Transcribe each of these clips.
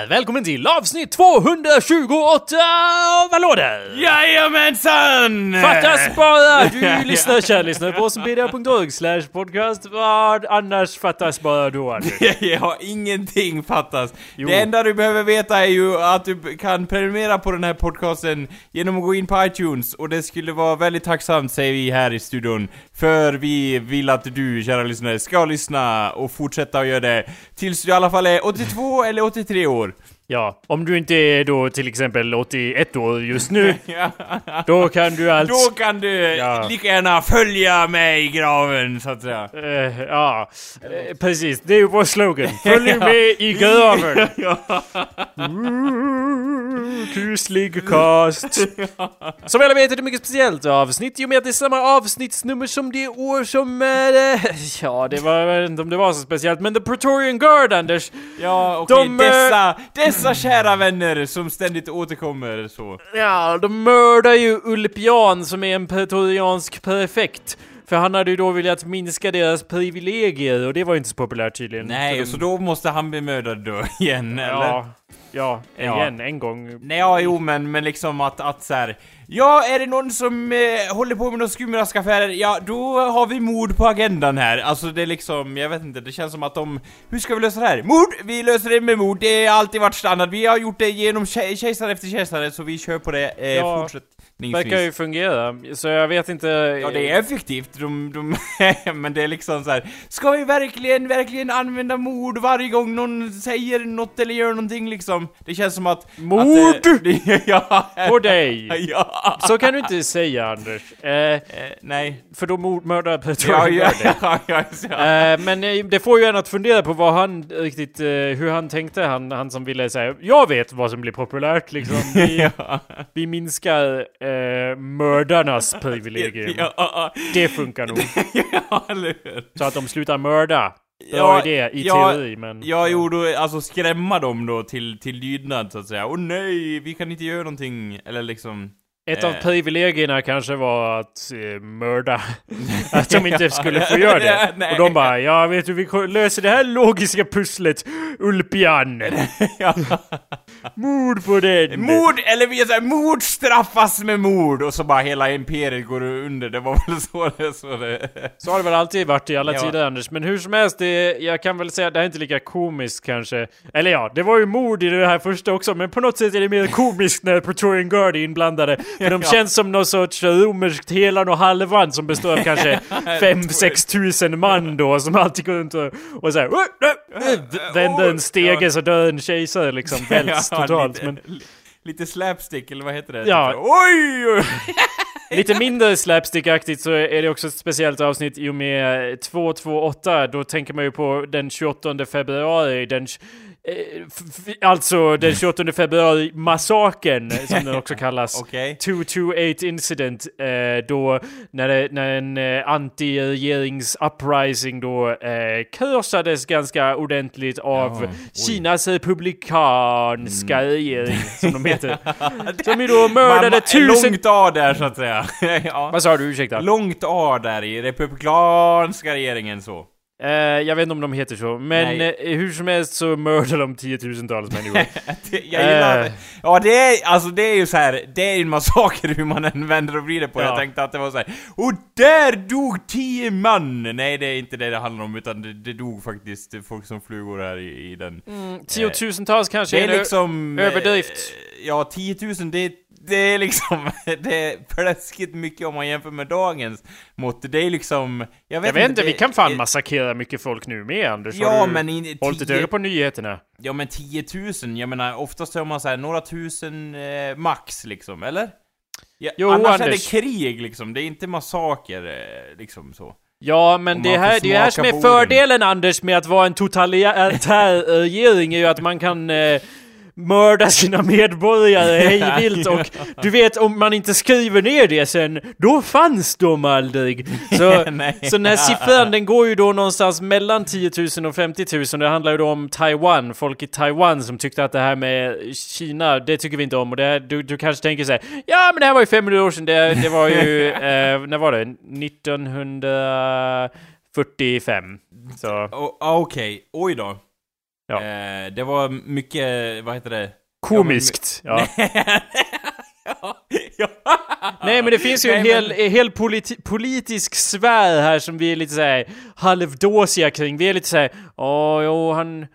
där! Välkommen till avsnitt 228 av Hallå där! Jajamensan! Fattas bara du lyssnar, kära lyssnare, på wikipedia.org slash podcast. Vad annars fattas bara då? Ja, ingenting fattas. Jo. Det enda du behöver veta är ju att du kan prenumerera på den här podcasten genom att gå in på iTunes, och det skulle vara väldigt tacksamt, säger vi här i studion. För vi vill att du, kära lyssnare, ska lyssna och fortsätta att göra det tills du i alla fall är 82 eller 83 år. Ja, om du inte är då till exempel 81 år just nu, då kan du alltså... Då kan du Ja. lika gärna följa mig i graven, så att säga. Eh, ja, eh, precis. Det är ju vår slogan. Följ med i graven! Kuslig cast. Som alla vet är det mycket speciellt avsnitt i och med att det är samma avsnittsnummer som det år som... Eh, ja, det var... Jag vet inte om det var så speciellt, men The Praetorian Guard, Anders. Ja, okej, De, eh, dessa, dessa kära vänner som ständigt återkommer så. Ja, de mördar ju Ulpian som är en pretoriansk prefekt. För han hade ju då velat minska deras privilegier och det var ju inte så populärt tydligen. Nej, Så så de- då måste han bli mördad då igen, eller? Ja, ja, Ja. igen, en gång. Nej, ja, jo, men, men liksom att, att så här. Ja, är det någon som eh, håller på med några skumraskaffärer? Ja, då har vi mord på agendan här. Alltså det är liksom, jag vet inte, det känns som att de... Hur ska vi lösa det här? Mord! Vi löser det med mord, det har alltid varit standard. Vi har gjort det genom ke- kejsare efter kejsare, så vi kör på det eh, Ja, fortsättningsvis. Verkar ju fungera, så jag vet inte... Ja, det är effektivt, de, de men det är liksom så här. Ska vi verkligen, verkligen använda mord varje gång någon säger något eller gör någonting liksom? Det känns som att... Mord! Att, eh, det, ja, På dig! ja. Så kan du inte säga Anders. Eh, Eh, nej. för då mördar Ja, Pretorian ja, Guard ja, ja, ja. Eh, men eh, det får ju en att fundera på vad han riktigt, eh, hur han tänkte, han, han som ville säga Jag vet vad som blir populärt liksom. Vi, ja. vi minskar eh, mördarnas privilegium. Ja, ja, Det funkar nog. ja, eller hur? Så att de slutar mörda. Bra Ja, idé i ja, teori, men... Ja, jo, då, alltså skrämma dem då till, till lydnad så att säga. Åh nej, vi kan inte göra någonting. Eller liksom... Ett av eh. privilegierna kanske var att eh, mörda. att de inte skulle få göra det. Och de bara, ja vet du, vi löser det här logiska pusslet, Ulpian. Mord på den. Mord, eller vi såhär, mord straffas med mord! Och så bara hela imperiet går under, det var väl så det, så det... Så har det väl alltid varit i alla Ja. tider Anders, men hur som helst, det, jag kan väl säga att det här är inte lika komiskt kanske. Eller ja, det var ju mord i det här första också, men på något sätt är det mer komiskt när Praetorian Guard är inblandade. För de känns som någon sorts romerskt helan och halvan som består av kanske 5-6 tusen man då, som alltid går runt och, och såhär vänder en stege så dör en kejsare liksom, välts totalt. Men li- lite slapstick, eller vad heter det? Ja. Typ så, Oj! oj. Lite mindre slapstick-aktigt så är det också ett speciellt avsnitt i och med 228. Då tänker man ju på den 28 februari, den... eh, Alltså den 28 februari massakern som den också kallas. Okej. 228 incident, eh, då när, det, när en eh, anti-regerings-uprising då krossades ganska ordentligt av oj. Kinas republikanska regering, som de heter. Som ju då mördade Mamma, tusen... Långt A där så att säga. ja. Vad sa du? Ursäkta? Långt A där i republikanska regeringen så. Eh, jag vet inte om de heter så, men eh, hur som helst så mördar de tiotusentals människor. Det- Jag gillar Eh. Ja det är, alltså det är ju så här. det är ju en massaker hur man än vänder och vrider på det. Ja. Jag tänkte att det var så här. Och där dog tio man! Nej det är inte det det handlar om, utan det, det dog faktiskt folk som flugor här i, i den. Tiotusentals kanske Det är är en liksom... överdrift. Ja, 10 000 det, det är liksom... Det är plötsligt mycket om man jämför med dagens mått. Det är liksom... Jag vet, Jag vet inte, vi det- kan fan massakrera mycket folk nu med Anders. Ja, Har du men in, hållit ett öga på nyheterna? Ja men 10 000, jag menar oftast hör man så här några tusen eh, max liksom, eller? Ja, Jo, annars Anders. är det krig liksom, det är inte massaker eh, liksom så. Ja, men det här, det är här som är på orden. fördelen Anders med att vara en totalitär regering är ju att man kan eh, mörda sina medborgare hejvilt och du vet om man inte skriver ner det sen, då fanns de aldrig. Så, så den här siffran den går ju då någonstans mellan 10 000 och 50 000. Det handlar ju då om Taiwan, folk i Taiwan som tyckte att det här med Kina, det tycker vi inte om. Och det du, du kanske tänker så här, ja men det här var ju 500 år sedan, det, det var ju, eh, när var det? 1945. Så, ah, Okej, oj då. Ja. Eh, det var mycket, vad heter det? Komiskt. Ja. Nej men det finns ju en Nej, hel, en hel politi politisk sfär här som vi är lite såhär halvdåsiga kring. Vi är lite såhär, åh jo han,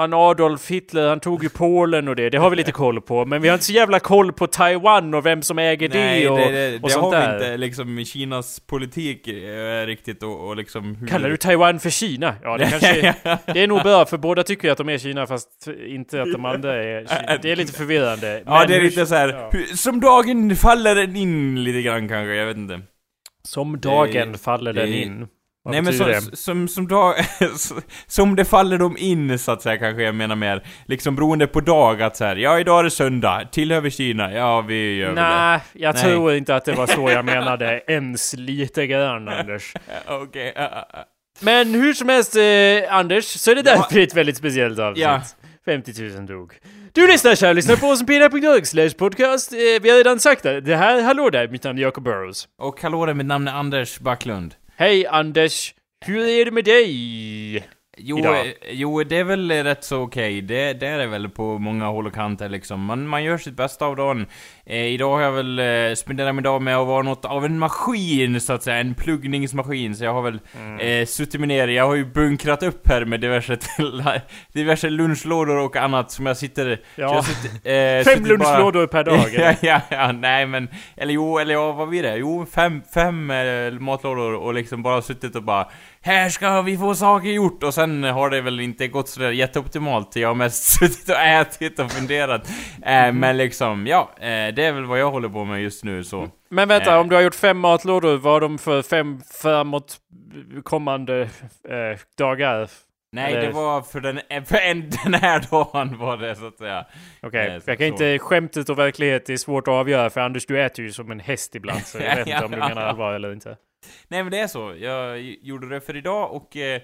han Adolf Hitler, han tog ju Polen och det. Det har vi lite koll på. Men vi har inte så jävla koll på Taiwan och vem som äger Nej, det och, det, det, och det sånt har där. vi inte liksom i Kinas politik eh, riktigt och, och liksom hur... Kallar du Taiwan för Kina? Ja, det kanske Det är nog bra, för båda tycker ju att de är Kina fast inte att de andra är Kina. Det är lite förvirrande. Ja, Men det är lite så här, ja. hur, som dagen faller den in lite grann kanske, jag vet inte. Som dagen det- faller den det- in. Vad Nej men som, det? som, som, dag, som det faller dem in så att säga kanske jag menar mer. Liksom beroende på dag att så här, ja idag är det söndag, tillhör vi Kina? Ja vi gör väl det. Nej, jag Nej. tror inte att det var så jag menade ens lite grann Anders. Ja, Okej, ja, ja, ja. Men hur som helst eh, Anders, så är det därför ett väldigt speciellt avsnitt. Ja. 50 000 dog. Du lyssnar kära lyssnar på osenpina.org slash podcast. Eh, vi har redan sagt det. Det här, hallå där, mitt namn är Jacob Burrows. Och hallå där, mitt namn är Anders Backlund. Hej Anders, hur är det med dig? Jo, Idag. jo, det är väl rätt så okej. Det, det är det väl på många håll och kanter liksom. Man, man gör sitt bästa av dagen. Eh, idag har jag väl eh, spenderat min dag med att vara något av en maskin, så att säga. En pluggningsmaskin. Så jag har väl Mm. eh, suttit mig ner. Jag har ju bunkrat upp här med diverse, diverse lunchlådor och annat som jag sitter... Ja. jag sitter, eh, Fem sitter bara- lunchlådor per dag. ja, ja, ja, nej men, eller jo, eller ja, vad blir det? Jo, fem, fem eh, matlådor och liksom bara suttit och bara Här ska vi få saker gjort! Och sen har det väl inte gått sådär jätteoptimalt, jag har mest suttit och ätit och funderat. Eh, men liksom, ja, eh, det är väl vad jag håller på med just nu så. Men vänta, Eh. om du har gjort fem matlådor, vad har de för fem framåt kommande eh, dagar? Nej, Eller- det var för den, för en, den här dagen var det så att säga. Okej, Eh, jag kan inte, skämtet och verklighet är svårt att avgöra för Anders du äter ju som en häst ibland så jag vet inte om du menar allvar eller inte. Nej men det är så, jag gjorde det för idag och... Eh, ja,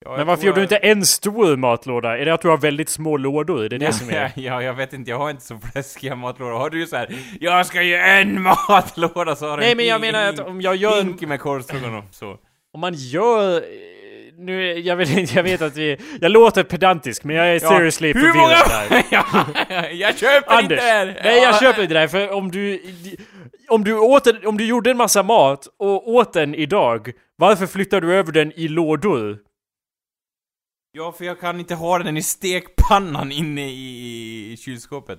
jag Men varför tror gjorde du inte en stor matlåda? Är det att du har väldigt små lådor? Är det det som ja, är? ja, jag vet inte, jag har inte så fläskiga matlådor. Har du så här, jag ska ge en matlåda så har Nej en men jag menar att om jag gör en, med korvstroganoff så. Om man gör... Nu, jag vet inte, jag vet att vi... Jag låter pedantisk men jag är seriously Hur förvirrad många? där. ja, jag köper Anders! inte det här! Nej jag Ja. köper inte det här för om du... Om du, åt en, om du gjorde en massa mat och åt den idag, varför flyttar du över den i lådor? Ja, för jag kan inte ha den i stekpannan inne i, i kylskåpet.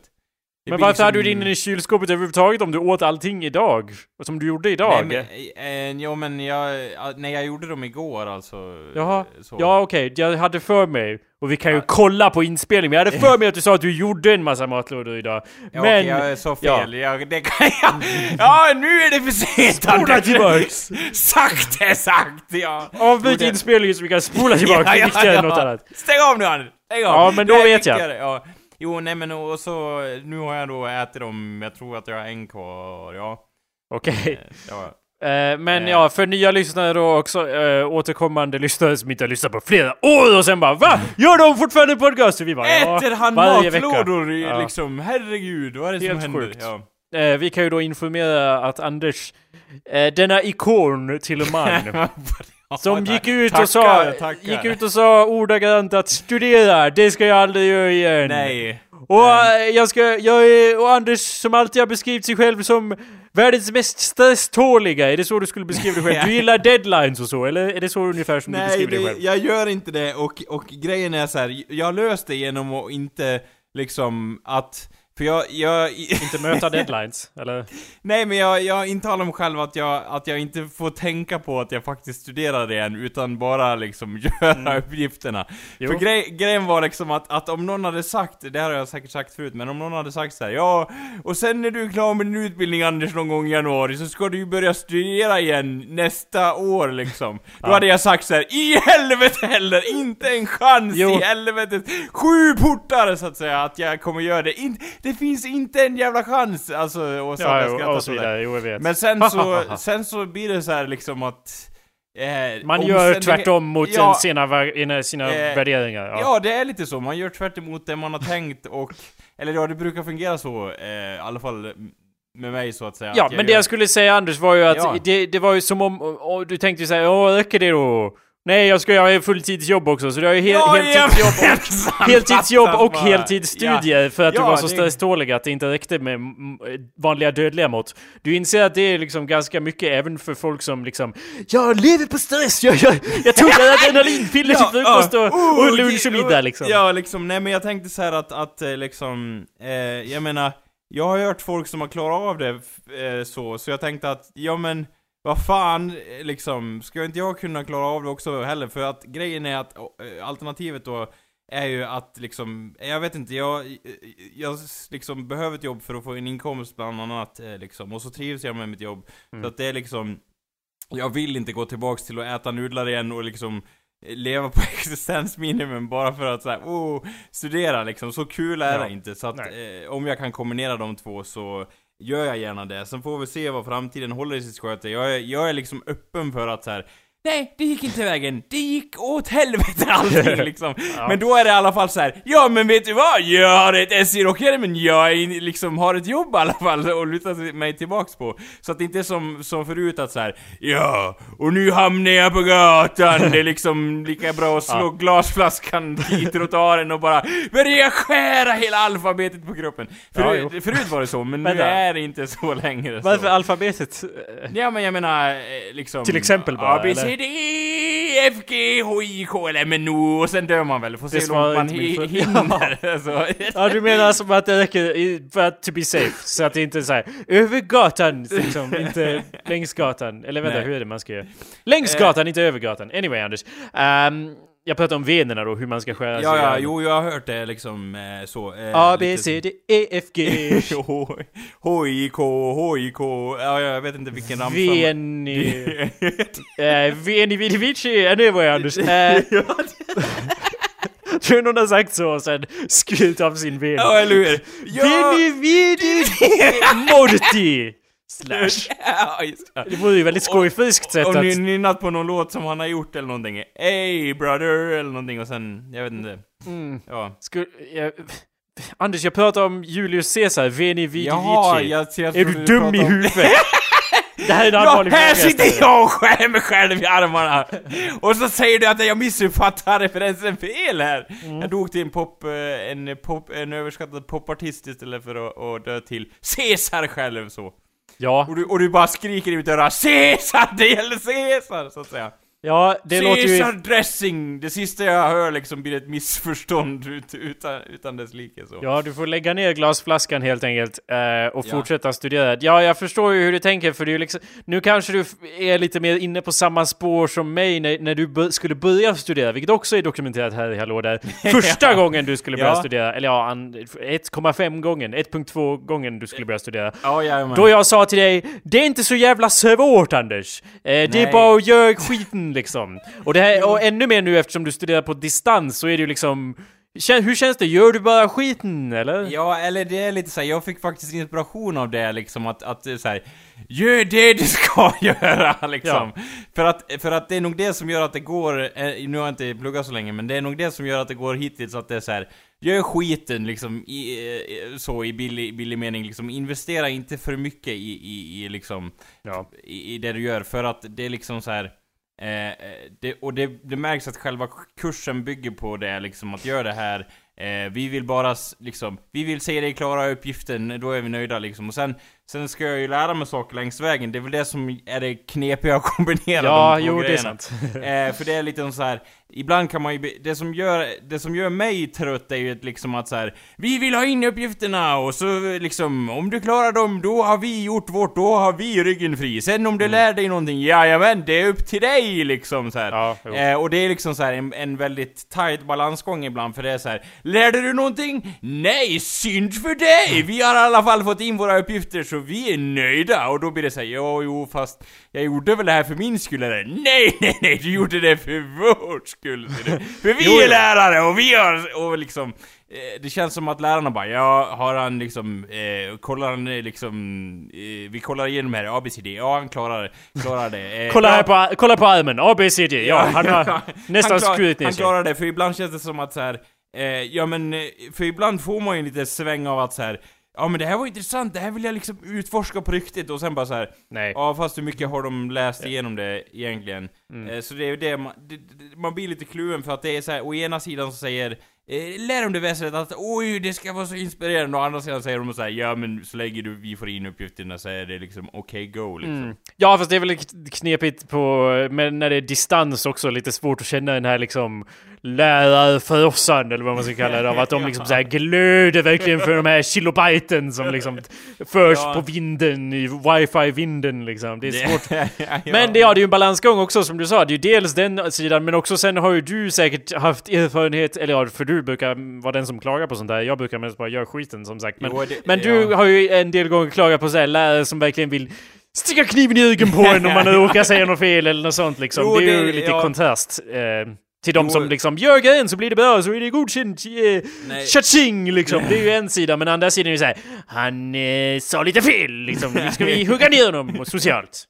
Det Men varför hade du liksom- den i kylskåpet överhuvudtaget om du åt allting idag? Och som du gjorde idag? Nej men, eh, ja men jag, ja, nej jag gjorde dem igår alltså. Jaha, Så. ja okej, jag hade för mig, och vi kan ju Ja. kolla på inspelningen, men jag hade för mig att du sa att du gjorde en massa matlådor idag. Ja, men... okej, jag sa ja. fel. Jag, det kan jag... Ja, nu är det för sent! Spola tillbaks! Sagt är sagt, ja! Avbryt Jo, det- inspelningen så vi kan spola tillbaka, det är viktigare än något annat. Stäng av nu Anders! Stäng av! Ja, men då Det vet jag. Ja. Jo, nej men och så, nu har jag då ätit dem, jag tror att jag har en kvar, ja. Okej. ja. Eh, men Eh. ja, för nya lyssnare då också, eh, återkommande lyssnare som inte har lyssnat på flera år och sen bara VA? Gör de fortfarande podcast? Och vi bara ja, Äter han matlådor Ja. liksom? Herregud, vad är det som Helt händer? sjukt. Ja. Eh, vi kan ju då informera att Anders, eh, denna ikon till man, som gick ut och sa, Tackar, tackar. gick ut och sa ordagrant att studera, det ska jag aldrig göra igen. Nej. Och eh, jag ska, jag är, och Anders som alltid har beskrivit sig själv som världens mest stresståliga, är det så du skulle beskriva dig själv? Du gillar deadlines och så, eller är det så ungefär som du Nej, beskriver dig det, själv? jag gör inte det och, och grejen är så här. jag har löst det genom att inte liksom att för jag, jag... Inte möta deadlines, eller? Nej men jag, jag intalar mig själv att jag, att jag inte får tänka på att jag faktiskt studerar det än, utan bara liksom göra uppgifterna. Mm. Jo. För grej, grejen var liksom att, att om någon hade sagt, det här har jag säkert sagt förut, men om någon hade sagt så här, ja, och sen när du är klar med din utbildning Anders någon gång i januari så ska du ju börja studera igen nästa år liksom. Då Ja. hade jag sagt så här, i helvete heller, inte en chans Jo. i helvetet, sju portar så att säga, att jag kommer göra det. In, det finns inte en jävla chans, alltså, så Ja, skrattar och så vidare, jo jag vet. Men sen så, sen så blir det så här liksom att... Eh, Man gör tvärtom mot Ja. sina, sina Eh, värderingar. Ja. Ja. det är lite så. Man gör tvärt emot det man har tänkt och... Eller ja, det brukar fungera så, eh, i alla fall med mig så att säga. Ja, att men det jag skulle säga Anders var ju att Ja. det, det var ju som om och, och du tänkte ju såhär, åh räcker det då? Nej, jag ska göra fulltidsjobb också, så du har ju hel, Ja, heltidsjobb, ja, och, heltidsjobb och heltidsstudier för att du Ja, var så stresstålig att det inte räckte med vanliga dödliga mått. Du inser att det är liksom ganska mycket även för folk som liksom Jag lever på stress, jag, jag, jag tog adrenalinpiller till frukost och, oh, och lunch och middag liksom. Ja, liksom, nej men jag tänkte så här att, att eh, liksom, eh, jag menar, jag har hört folk som har klarat av det eh, så, så jag tänkte att, ja men, vad fan, eh, liksom, ska inte jag kunna klara av det också heller? För att grejen är att eh, alternativet då är ju att liksom, jag vet inte, jag, jag liksom behöver ett jobb för att få en inkomst bland annat eh, liksom, och så trivs jag med mitt jobb. Så att det är liksom, jag vill inte gå tillbaks till att äta nudlar igen och liksom leva på existensminimum bara för att såhär, oh, studera liksom. Så kul är Ja. det inte. Så att eh, om jag kan kombinera de två så gör jag gärna det. Sen får vi se vad framtiden håller i sitt sköte. Jag är, jag är liksom öppen för att så här. Nej, det gick inte vägen. Det gick åt helvete allting liksom. Men då är det i alla fall så här. Ja men vet du vad? Jag har ett S i rockärmen, men jag är liksom har ett jobb i alla fall och luta mig tillbaks på. Så att det inte är som, som förut att så här. Ja, och nu hamnar jag på gatan. Det är liksom lika bra att slå glasflaskan i trottoaren och bara börja skära hela alfabetet på kroppen. Ja, Förut, jo. förut var det så, men nu är det inte så längre. så. Varför alfabetet? Ja men jag menar, eh, liksom... Till exempel bara, A, B, eller? C, D, E, F, G, H, I, K, L, M, N, O och sen dör man väl. Får se Det hur långt man hinner. Alltså. Ja du menar som att det räcker för att to be safe, så att det inte är såhär över gatan, liksom, inte längs gatan. Eller vänta, Nej. hur är det man ska göra? Längs Eh. gatan, inte över gatan. Anyway Anders. Ehm, jag pratar om venerna då, hur man ska skära Ja, ja, jo, jag har hört det liksom eh, så. Eh, A, B, C, D, E, F, G. H, H, I, K, H, I, K, ja, jag vet inte vilken ramsa. Veni... Eh, Veni, vidi, vici. Anyway Anders. Eh, tror någon har sagt så och sen skurit av sin ven. Ja, eller hur? Ja! Veni, vidi, morti! Slash. Ja, just det. Det vore ju väldigt skojfriskt sätt Och att... ny- nynnat på någon låt som han har gjort eller någonting. Hey brother, eller någonting och sen, jag vet inte. Mm. Ja. Skulle, jag, Anders, jag pratar om Julius Caesar, Veni Vidi Jaha, Vici. jag, jag Är du dum i om- huvudet? Det här är en Ja, allvarlig här fråga. sitter jag och skär mig själv i armarna! Och så säger du att jag missuppfattar referensen fel här! Mm. Jag dog till en pop, eh, en pop, en överskattad popartist istället för att, att dö till Caesar själv så. Ja, Och du, och du bara skriker i mitt öra Caesar! Det gäller Caesar! Så att säga ja, det låter ju... Caesar dressing! Det sista jag hör liksom blir ett missförstånd ut, utan, utan dess like så. Ja, du får lägga ner glasflaskan helt enkelt eh, och Ja. fortsätta studera. Ja, jag förstår ju hur du tänker för det är liksom... Nu kanske du är lite mer inne på samma spår som mig när, när du skulle börja studera, vilket också är dokumenterat här i Hallå där. Första gången du skulle börja Ja. studera, eller ja, an- 1,5 gången, 1.2 gången du skulle börja studera. Ja, jajamän. Då jag sa till dig, det är inte så jävla svårt Anders. Eh, det är bara att göra skiten liksom. Och, det här, och ännu mer nu eftersom du studerar på distans så är det ju liksom... Kän, hur känns det? Gör du bara skiten eller? Ja, eller det är lite så här, jag fick faktiskt inspiration av det liksom att, att så här, Gör det du ska göra liksom! För, att, för att det är nog det som gör att det går, eh, nu har jag inte pluggat så länge, men det är nog det som gör att det går hittills att det är så här. Gör skiten liksom, i, eh, så i billig, billig mening liksom, investera inte för mycket i, i, i liksom, Ja. i, i det du gör, för att det är liksom så här. Eh, eh, det, och det, det märks att själva kursen bygger på det, liksom att göra det här eh, Vi vill bara liksom, vi vill se dig klara uppgiften, då är vi nöjda liksom. Och sen, sen ska jag ju lära mig saker längs vägen, det är väl det som är det knepiga att kombinera Ja, de jo det är grejerna. sant. Eh, för det är lite så här. ibland kan man ju, det som gör, det som gör mig trött är ju att liksom att så här. Vi vill ha in uppgifterna och så liksom, om du klarar dem, då har vi gjort vårt, då har vi ryggen fri. Sen om du lär dig någonting, jajamän, det är upp till dig liksom så. Ja, eh, och det är liksom så här en, en väldigt tight balansgång ibland, för det är så här. Lärde du någonting? Nej, synd för dig! Vi har i alla fall fått in våra uppgifter så vi är nöjda. Och då blir det så här, jo, fast jag gjorde väl det här för min skull eller? Nej, nej, nej, du gjorde det för vår skull. För vi är lärare och vi har, och liksom eh, det känns som att lärarna bara, ja, har han liksom, eh, kollar han eh, liksom, eh, vi kollar igenom här, ABCD, ja han klarar, klarar det. Eh, Kolla här på, kolla på armen, A, B, C, D. Ja, han har nästan han skurit ner Han sig. klarar det, för ibland känns det som att så här, eh, ja men, för ibland får man ju lite sväng av att så här. Ja men det här var intressant, det här vill jag liksom utforska på riktigt och sen bara så här. Nej. Ja fast hur mycket har de läst igenom det egentligen? Mm. Eh, Så det är ju det man, det, det, man blir lite kluven för att det är så här, å ena sidan så säger eh, Lär de det väsendet att oj det ska vara så inspirerande, och å andra sidan säger de så här, ja men så länge du, vi får in uppgifterna så är det liksom okej go liksom. Mm. Ja, fast det är väl knepigt på, men när det är distans också, lite svårt att känna den här liksom lärarfrossan eller vad man ska kalla det, av att de liksom så här glöder verkligen för de här kilobiten som liksom förs Ja. på vinden, i wifi-vinden liksom. Det är svårt. Men det, ja, det är ju en balansgång också som du sa. Det är ju dels den sidan, men också sen har ju du säkert haft erfarenhet, eller ja, för du brukar vara den som klagar på sånt där. Jag brukar mest bara göra skiten som sagt. Men, Jo, det- men du ja. har ju en del gånger klagat på så här lärare som verkligen vill sticka kniven i ryggen på en om man råkar säga något fel eller något sånt liksom. Jo, det är ju det- lite ja. kontrast. Eh, till de som liksom gör grejen så blir det bra, så är det godkänt. Eh. Tjatjing liksom. Det är ju en sida, men andra sidan är ju såhär Han eh, sa lite fel liksom. Nu ska vi hugga ner honom socialt.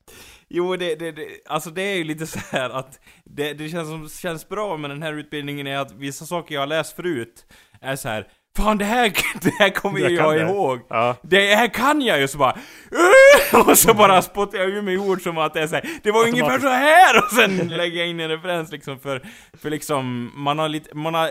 Jo, det, det, det, alltså det är ju lite så här att det, det känns som känns bra med den här utbildningen är att vissa saker jag har läst förut är så här. Fan det här, det här kommer Jag jag ihåg. Ja. Det här kan jag ju så bara "Åh!" Och så bara spottar jag ur mig ord som att det är så här, Det var ungefär så här och sen lägger jag in en referens liksom för, för liksom man har lite, man har,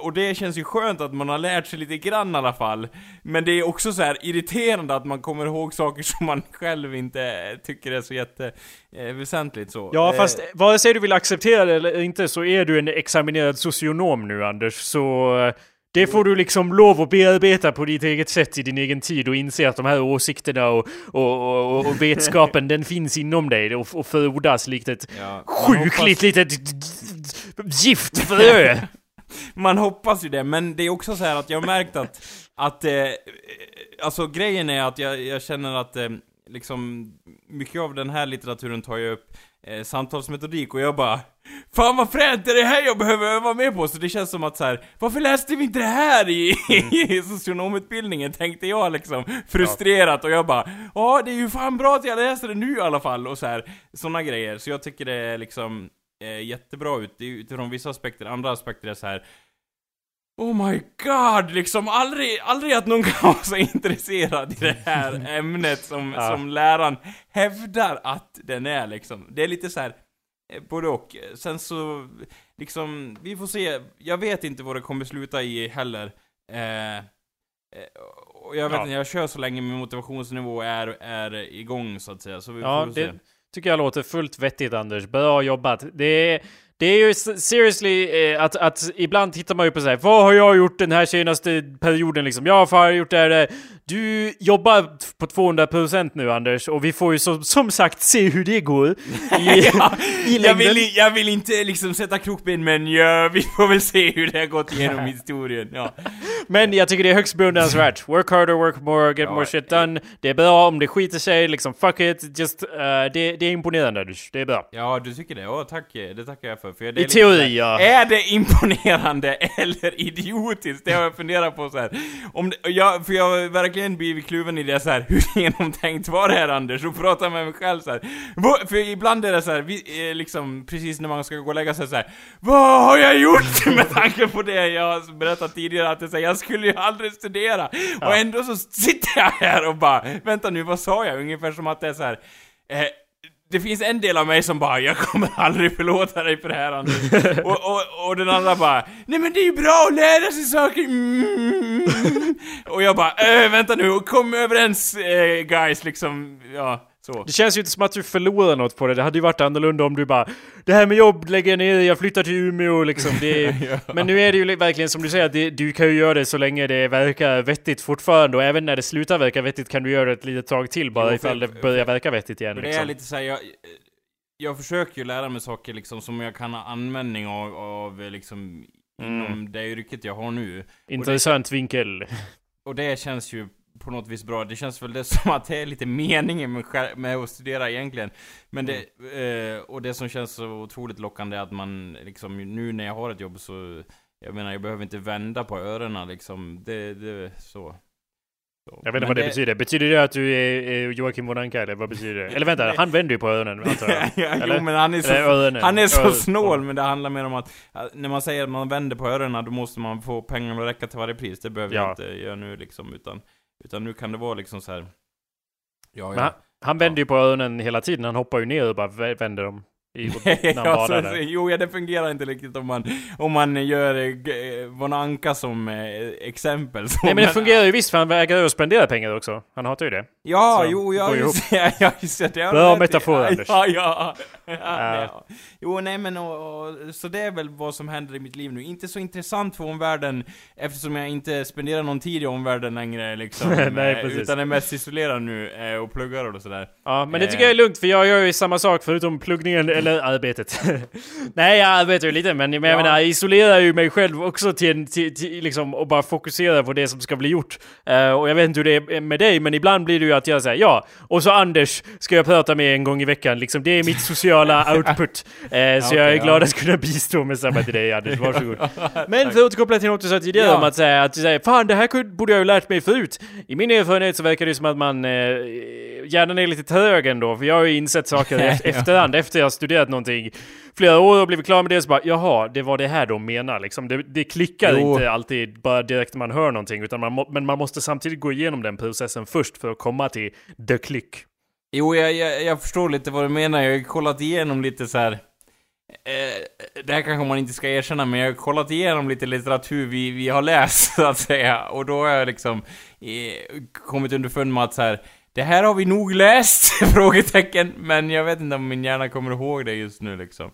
och det känns ju skönt att man har lärt sig lite grann i alla fall. Men det är också så här irriterande att man kommer ihåg saker som man själv inte tycker är så jätte eh, väsentligt så. Ja, Eh, fast vare sig du vill acceptera det eller inte så är du en examinerad socionom nu Anders, så eh, det får du liksom lov att bearbeta på ditt eget sätt i din egen tid och inse att de här åsikterna och, och, och, och vetskapen den finns inom dig och, och frodas likt ett ja, sjukligt hoppas- litet giftfrö. Man hoppas ju det, men det är också så här att jag har märkt att, att eh, alltså grejen är att jag, jag känner att eh, liksom, mycket av den här litteraturen tar ju upp eh, samtalsmetodik och jag bara Fan vad fränt, det är det här jag behöver öva mer på! Så det känns som att så här, varför läste vi inte det här i, i socionomutbildningen? Tänkte jag liksom, frustrerat och jag bara Ja, det är ju fan bra att jag läser det nu i alla fall, och så här, såna grejer. Så jag tycker det är liksom eh, jättebra ut, utifrån vissa aspekter, andra aspekter är så här. Oh my god, liksom aldrig, aldrig att någon kan vara så intresserad i det här ämnet som, Ja. som läraren hävdar att den är liksom. Det är lite så här både och. Sen så, liksom, vi får se. Jag vet inte vad det kommer sluta i heller. Eh, eh, och jag vet Ja. inte, jag kör så länge min motivationsnivå är, är igång så att säga. Så vi Ja, får se. det tycker jag låter fullt vettigt Anders. Bra jobbat. Det är, det är ju seriously eh, att, att ibland tittar man ju på så här, vad har jag gjort den här senaste perioden liksom? Jag har gjort det här, det. Du jobbar på 200% nu Anders och vi får ju som, som sagt se hur det går i, ja, i jag, vill, jag vill inte liksom sätta krokben men ja, vi får väl se hur det har gått igenom historien. Ja. Men jag tycker det är högst beundransvärt. Work harder, work more, get Ja, more shit done. Det är bra om det skiter sig, liksom fuck it. Just, uh, det, det är imponerande Anders. Det är bra. ja, du tycker det? Ja, tack. Det tackar jag för. för är I teori, ja. Är det imponerande eller idiotiskt? Det har jag funderat på så här. Om det, jag, för jag har verkligen blivit kluven i det så här. hur genomtänkt var det här Anders? Och prata med mig själv så här. För ibland är det så här, vi, eh, liksom precis när man ska gå och lägga sig så här. Vad har jag gjort? Med tanke på det jag har berättat tidigare att det, så här, jag skulle ju aldrig studera. Och ändå så sitter jag här och bara, vänta nu, vad sa jag? Ungefär som att det är så här. Eh, det finns en del av mig som bara 'Jag kommer aldrig förlåta dig för det här Anders' och, och, och den andra bara 'Nej men det är ju bra att lära sig saker' mm. Och jag bara äh, 'Vänta nu, kom överens eh, guys' liksom, ja, så Det känns ju inte som att du förlorar något på det. Det hade ju varit annorlunda om du bara Det här med jobb lägger jag ner, jag flyttar till Umeå liksom. Det är, Men nu är det ju li- verkligen som du säger, det, du kan ju göra det så länge det verkar vettigt fortfarande. Och även när det slutar verka vettigt kan du göra det ett litet tag till bara Jo, ifall det börjar verka vettigt igen. Det är Liksom. lite såhär, jag, jag försöker ju lära mig saker liksom som jag kan ha användning av, av liksom Mm. Inom det yrket jag har nu Intressant vinkel. Och det känns ju på något vis bra. Det känns väl det som att det är lite meningen med, att studera egentligen. Men det, eh, och det som känns så otroligt lockande är att man liksom, nu när jag har ett jobb så Jag menar, jag behöver inte vända på öronen liksom. Det, det, så. så. Jag vet inte vad det, betyder. Betyder det att du är, Joakim von Anka eller vad betyder det? Eller vänta, han vänder ju på öronen antar jag. ja, Eller? jo men han är så, öronen. han är så snål, men det handlar mer om att När man säger att man vänder på öronen, då måste man få pengarna att räcka till varje pris. Det behöver Ja. jag inte göra nu liksom, utan Utan nu kan det vara liksom så här. Ja, Men han, han vänder ju på öronen hela tiden. Han hoppar ju ner och bara vä- vänder dem. I, när han ja, badar så, där. jo, ja, det fungerar inte riktigt om man, om man gör eh, g- Von Anka som eh, exempel. Så, Nej men det fungerar ju visst för han vägrar att spendera pengar också. Han hatar ju det. Ja, Så, jo, ja, går just det. Ja, just det. Bra metafor, ja, Anders. Ja, ja. ja, Ja. ja. Jo, nej men och, och, så det är väl vad som händer i mitt liv nu. Inte så intressant för omvärlden eftersom jag inte spenderar någon tid i omvärlden längre liksom. Nej, eh, precis. Utan är mest isolerad nu eh, och pluggar och sådär. Ja, men det Eh. tycker jag är lugnt för jag gör ju samma sak förutom pluggningen eller arbetet. Nej, jag arbetar ju lite men, men jag Ja. menar, jag isolerar ju mig själv också till, en- till, till liksom och bara fokuserar på det som ska bli gjort. Eh, och jag vet inte hur det är med dig, men ibland blir det ju att jag säger ja, och så Anders ska jag prata med en gång i veckan. Liksom, det är mitt sociala output. Eh, så okej, jag är ja. glad att kunna bistå med samma till dig Anders, varsågod. Men för att återkoppla till något du sa tidigare Ja. om att säga att säga, fan det här borde jag ju lärt mig förut. I min erfarenhet så verkar det som att man eh, hjärnan är lite trög ändå, för jag har ju insett saker efterhand, efter jag har studerat någonting flera år och blivit klar med det så bara jaha, det var det här de menar liksom. Det, det klickar Jo. inte alltid bara direkt när man hör någonting, utan man men man måste samtidigt gå igenom den processen först för att komma till the click. Jo, jag, jag, jag förstår lite vad du menar. Jag har kollat igenom lite så här. Eh, det här kanske man inte ska erkänna, men jag har kollat igenom lite litteratur vi, vi har läst, så att säga. Och då har jag liksom eh, kommit underfund med att så här. Det här har vi nog läst? Frågetecken. Men jag vet inte om min hjärna kommer ihåg det just nu liksom.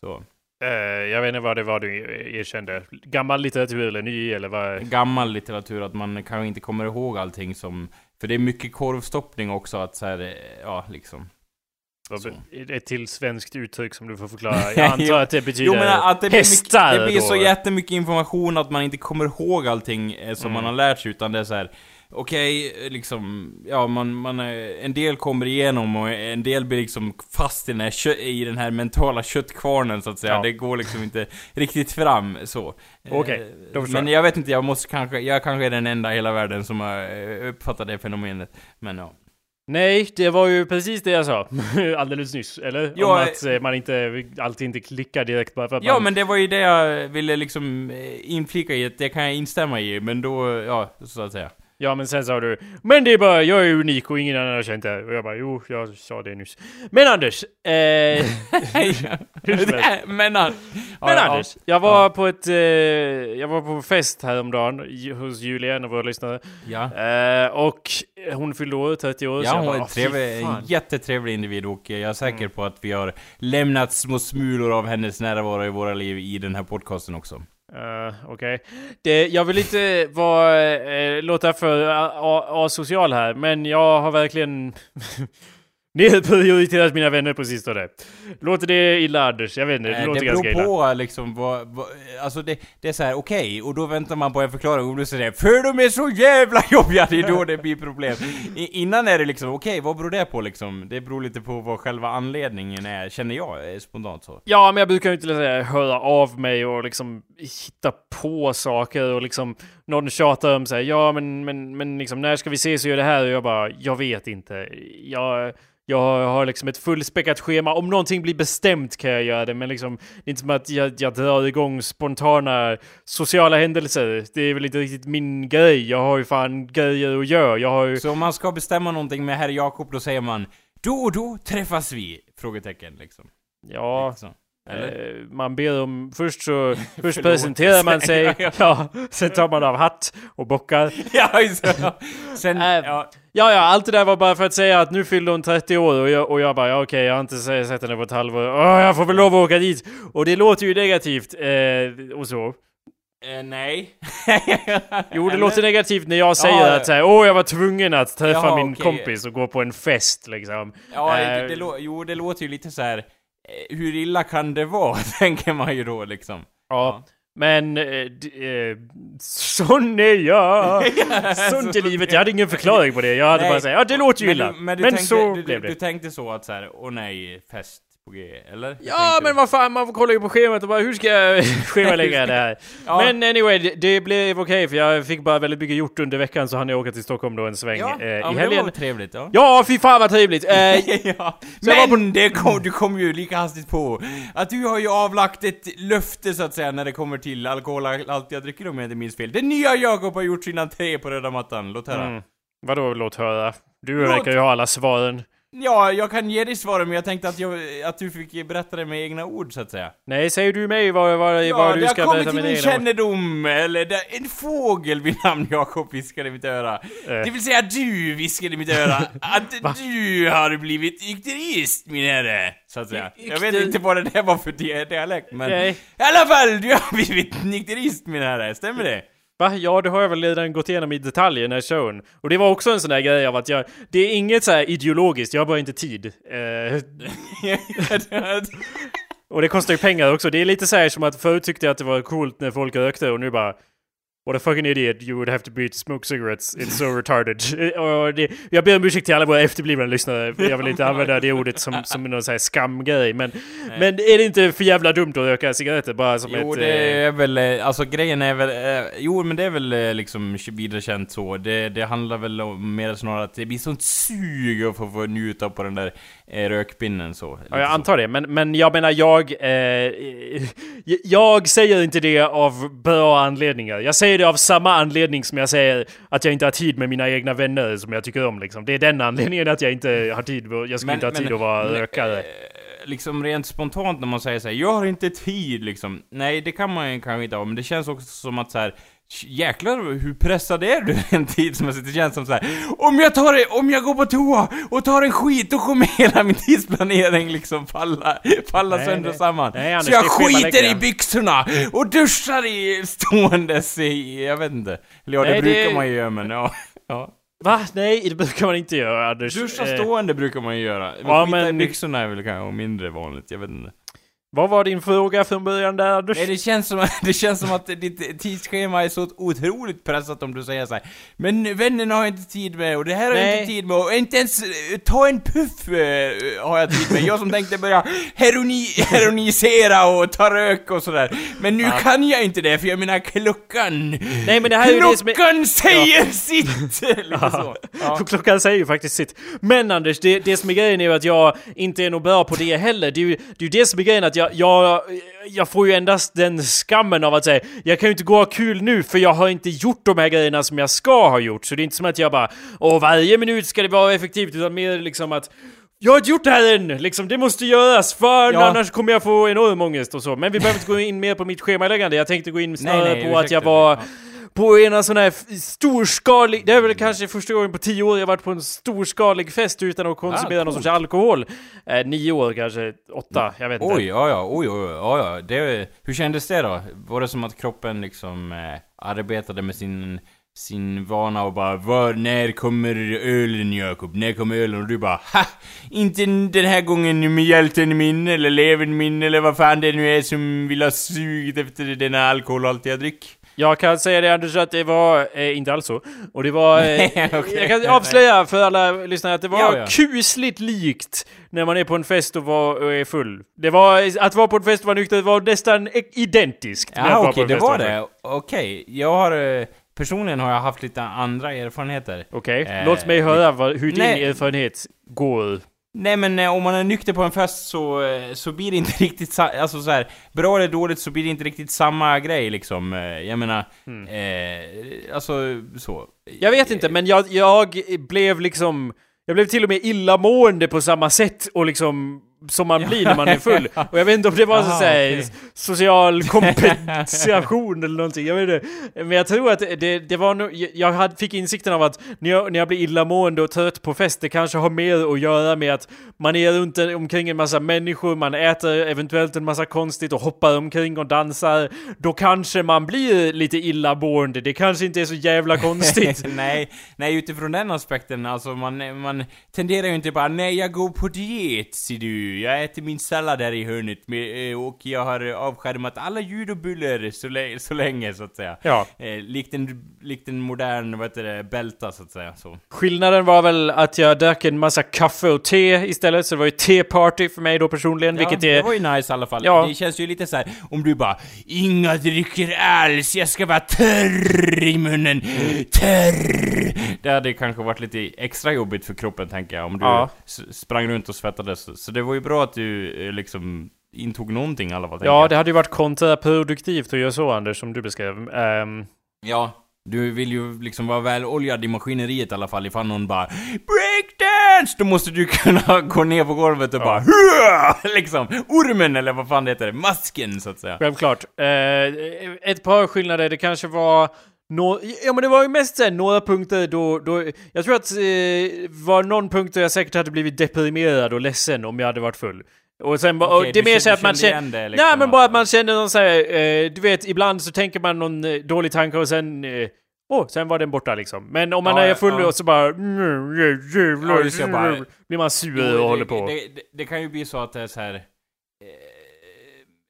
Så. Eh, jag vet inte vad det var du erkände. Gammal litteratur eller ny eller vad? Gammal litteratur, att man kanske inte kommer ihåg allting som... För det är mycket korvstoppning också, att så här, eh, ja liksom. Så. ett till svenskt uttryck som du får förklara. Jag antar att det betyder Jo men att det blir, hästar mycket, det blir då. så jättemycket information att man inte kommer ihåg allting eh, som Mm. man har lärt sig, utan det är så här. Okej, eh, liksom, ja man, man, en del kommer igenom och en del blir liksom fast i den här, i den här mentala köttkvarnen så att säga. Ja. Det går liksom inte riktigt fram så. Okej, Eh, då förstår Men jag vet inte, jag måste kanske, jag kanske är den enda i hela världen som har eh, uppfattat det fenomenet. Men ja. Nej, det var ju precis det jag sa alldeles nyss, eller? Ja, Om att eh, man inte alltid inte klickar direkt bara för att Ja man... men det var ju det jag ville liksom inflika i, att det kan jag instämma i, men då, ja, så att säga. Ja, men sen sa du Men det är bara, jag är unik och ingen annan har känt det. Och jag bara, jo, jag sa det nyss. Men Anders! Eh, men han, men Anders! Jag var på ett... Eh, jag var på fest häromdagen hos Julia, en av våra lyssnare. Ja. Eh, och hon fyllde år, 30 år. Ja, hon bara, är "Åh, en, fy trevlig, en fan." Mm. jättetrevlig individ och jag är säker på att vi har lämnat små smulor av hennes närvaro i våra liv i den här podcasten också. Uh, Okej. Okay. Jag vill inte vara, eh, låta för asocial här, men jag har verkligen nedprioriterat mina vänner på sistone. Låter det illa Anders? Jag vet inte, det Eh, låter det ganska beror illa. på liksom vad, vad alltså det, det är så här: okej, och då väntar man på en förklaring och då säger det för de är så jävla jobbiga, det är då det blir problem. I, innan är det liksom, okej, vad beror det på liksom? Det beror lite på vad själva anledningen är, känner jag eh, spontant så. Ja, men jag brukar ju inte säga, höra av mig och liksom hitta på saker och liksom någon tjatar om säger ja men, men, men liksom när ska vi ses och göra det här? Och jag bara, jag vet inte. Jag, jag har liksom ett fullspäckat schema. Om någonting blir bestämt kan jag göra det, men liksom det är inte som att jag, jag drar igång spontana sociala händelser. Det är väl inte riktigt min grej. Jag har ju fan grejer att göra. Jag har ju... Så om man ska bestämma någonting med herr Jakob, då säger man då och då träffas vi? Frågetecken liksom. Ja, Liksom. Eller? Eh, man ber om... Först så... Först presenterar man sig. Ja, Ja, sen tar man av hatt och bockar. ja, just det. Sen, Äh, ja, Ja, ja, allt det där var bara för att säga att nu fyllde hon 30 år och jag, och jag bara, ja, okej, jag har inte se- sett henne på ett halvår. Åh, jag får väl lov att åka dit! Och det låter ju negativt, eh, och så. eh, nej. Jo, det låter negativt när jag säger Ja, att såhär, åh, jag var tvungen att träffa Jaha, min okej. kompis och gå på en fest, liksom. Ja, Eh, det, det, jo, det låter ju lite så här. Eh, hur illa kan det vara, tänker man ju då liksom. Ja. Men, eh, eh, sån är jag! Sånt är livet. Jag hade ingen förklaring på det. Jag hade Nej. bara sagt, ja det låter ju Men illa. du, Men, men du tänkte, så du, blev det. du tänkte så att så här, åh nej, fest på G, eller? Ja, men vad fan, man kollar ju på schemat och bara hur ska jag schemalägga det här? Ja. Men anyway, det, det blev okej för jag fick bara väldigt mycket gjort under veckan så hann jag åka till Stockholm då en sväng Ja, eh, ja i men det helgen. var trevligt, ja. Ja, fy fan vad trevligt! Eh, ja. Men det kom, du kom ju lika hastigt på att du har ju avlagt ett löfte så att säga när det kommer till alkohol, allt jag dricker om jag inte minns fel. Den nya Jakob har gjort sin entré på röda mattan, låt höra. Mm. Vadå låt höra? Du Låt- verkar ju ha alla svaren. Ja, jag kan ge dig svaren men jag tänkte att, jag, att du fick berätta det med egna ord så att säga. Nej, säger du mig vad, vad, Ja, vad du det ska har kommit berätta till med min dina ord? kännedom, eller det, en fågel vid namn Jakob viskade i mitt öra. Eh. Det vill säga du viskade i mitt öra att du har blivit nykterist min herre, så att säga. Jag vet inte vad det där var för di- dialekt men... Nej. I alla fall, du har blivit nykterist min herre, stämmer det? Va? Ja, det har jag väl redan gått igenom i detalj i den här showen. Och det var också en sån där grej av att jag... Det är inget så här ideologiskt, jag har bara inte tid. Eh, och det kostar ju pengar också. Det är lite så här som att förut tyckte jag att det var coolt när folk rökte och nu bara... What a fucking idiot you would have to be to smoke cigarettes. It's so retarded. och det, jag ber om ursäkt till alla våra efterblivna lyssnare. Jag vill inte använda det ordet som, som någon sån här skamgrej. Men, men är det inte för jävla dumt att röka cigaretter bara som Jo, ett... det eh, är väl, eh, alltså grejen är väl, eh, jo men det är väl eh, liksom vidare känt så. Det, det handlar väl om mer snarare att det blir sånt sug att få, få njuta på den där rökpinnen så. Ja, jag antar det. Men, men jag menar, jag... Eh, jag säger inte det av bra anledningar. Jag säger det av samma anledning som jag säger att jag inte har tid med mina egna vänner som jag tycker om liksom. Det är den anledningen att jag inte har tid. Jag skulle inte ha tid att vara men, rökare. eh, Liksom rent spontant när man säger så här, jag har inte tid liksom. Nej, det kan man ju kanske inte ha, men det känns också som att så här. Jäklar hur pressad är du rent tidsmässigt? Det känns som så här. Om jag tar det, om jag går på toa och tar en skit, då kommer hela min tidsplanering liksom falla, falla Nej, sönder nej. och samman. Nej, Anders, så jag det skiter i byxorna och duschar i ståendes i, jag vet inte. Eller ja, det Nej, det- brukar man ju göra men ja. ja. Va? Nej, det brukar man inte göra Anders. Duscha Eh, stående brukar man ju göra. Men Ja, skita i men- byxorna är väl kanske mindre vanligt, jag vet inte. Vad var din fråga från början där Anders? Nej, det känns som, det känns som att ditt tidsschema är så otroligt pressat om du säger så här. Men vännerna har jag inte tid med och det här har jag inte tid med och inte ens eh, ta en puff eh, har jag tid med. Jag som tänkte börja heroni, heronisera och ta rök och sådär. Men nu kan jag inte det för jag menar klockan. Nej, men det här är ju det som är- Klockan säger sitt! Lite så. Ja. Klockan säger ju faktiskt sitt. Men Anders, det, det som är grejen är ju att jag inte är nog bra på det heller. Det är ju det, är ju det som är grejen att jag, jag, jag får ju endast den skammen av att säga jag kan ju inte gå och ha kul nu för jag har inte gjort de här grejerna som jag ska ha gjort. Så det är inte som att jag bara åh varje minut ska det vara effektivt utan mer liksom att jag har inte gjort det här än! Liksom, det måste göras för Ja. annars kommer jag få enorm ångest och så. Men vi behöver inte gå in mer på mitt schemaläggande. Jag tänkte gå in snarare nej, på att jag var. På en sån här storskalig, det är väl kanske första gången på tio år jag varit på en storskalig fest utan att konsumera Ah, någon sorts alkohol. Eh, nio år kanske, åtta, jag vet inte. Oj, ja, ja, oj, oj, ja, ja. Det, hur kändes det då? Var det som att kroppen liksom eh, arbetade med sin, sin vana och bara var, när kommer ölen Jakob? När kommer ölen? Och du bara ha! Inte den här gången med hjälten min eller levern min eller vad fan det nu är som vill ha sugit efter denna alkoholhaltiga dryck. Jag kan säga det Anders att det var, eh, inte alls så. Och det var, eh, Nej, okej. jag kan avslöja för alla lyssnare att det var Ja, ja. kusligt likt när man är på en fest och, var, och är full. Det var, att vara på en fest och vara nykter var nästan i- identiskt Ja okej, en det var det. Okej, jag har... eh, Personligen har jag haft lite andra erfarenheter. Okej, Eh, låt mig höra vad, hur din nej. erfarenhet går. Nej men eh, om man är nykter på en fest så, eh, så blir det inte riktigt sa- alltså så här, bra eller dåligt så blir det inte riktigt samma grej liksom. Eh, Jag menar, eh, alltså så. Jag vet inte, men jag, jag blev liksom... Jag blev till och med illamående på samma sätt och liksom som man blir när man är full. Och jag vet inte om det var så Aha, såhär okej. social kompensation eller någonting, jag vet inte. Men jag tror att det, det var nog, jag- jag hade, fick insikten av att när jag, när jag blir illamående och trött på fest, det kanske har mer att göra med att man är runt en, omkring en massa människor, man äter eventuellt en massa konstigt och hoppar omkring och dansar. Då kanske man blir lite illamående, det kanske inte är så jävla konstigt. nej, nej utifrån den aspekten, alltså man, man tenderar ju inte bara nej jag går på diet ser du, jag äter min sallad här i hörnet med, eh, och jag har avskärmat alla ljud och buller så, så länge så att säga. Ja. Eh, likt, en, likt en modern, vad heter det, bälta så att säga. Så. Skillnaden var väl att jag drack en massa kaffe och te istället, så det var ju te-party för mig då personligen, vilket ja, är... det var ju nice i alla fall. Ja. Det känns ju lite så här om du bara Inga drycker alls, jag ska vara törr i munnen. Törr! Det hade kanske varit lite extra jobbigt för kroppen tänker jag, om du Ja. sprang runt och svettades. Så det var ju bra att du eh, liksom intog någonting i alla fall. Ja, det hade ju varit kontraproduktivt att göra så Anders, som du beskrev. Ehm, Ja. Du vill ju liksom vara väl oljad i maskineriet i alla fall ifall någon bara Breakdance! Då måste du kunna gå ner på golvet och bara "Hua!" Liksom, ormen eller vad fan det heter, masken så att säga. Självklart. Eh, ett par skillnader, det kanske var Nå ja men det var ju mest såhär, några punkter då, då jag tror att eh, var någon punkt där jag säkert hade blivit deprimerad och ledsen om jag hade varit full. Och sen bara, Okej, och det är mer så att man känner... det, liksom, Nej men bara att- man känner någon såhär, eh, du vet ibland så tänker man någon eh, dålig tanke och sen... Eh, Åh, sen var den borta liksom. Men om man Ja, är full ja. och så bara... "Mm, Jävlar, Ja, just det, bara- blir man sur och det, håller på. Det, det, det kan ju bli så att det är så här. Eh,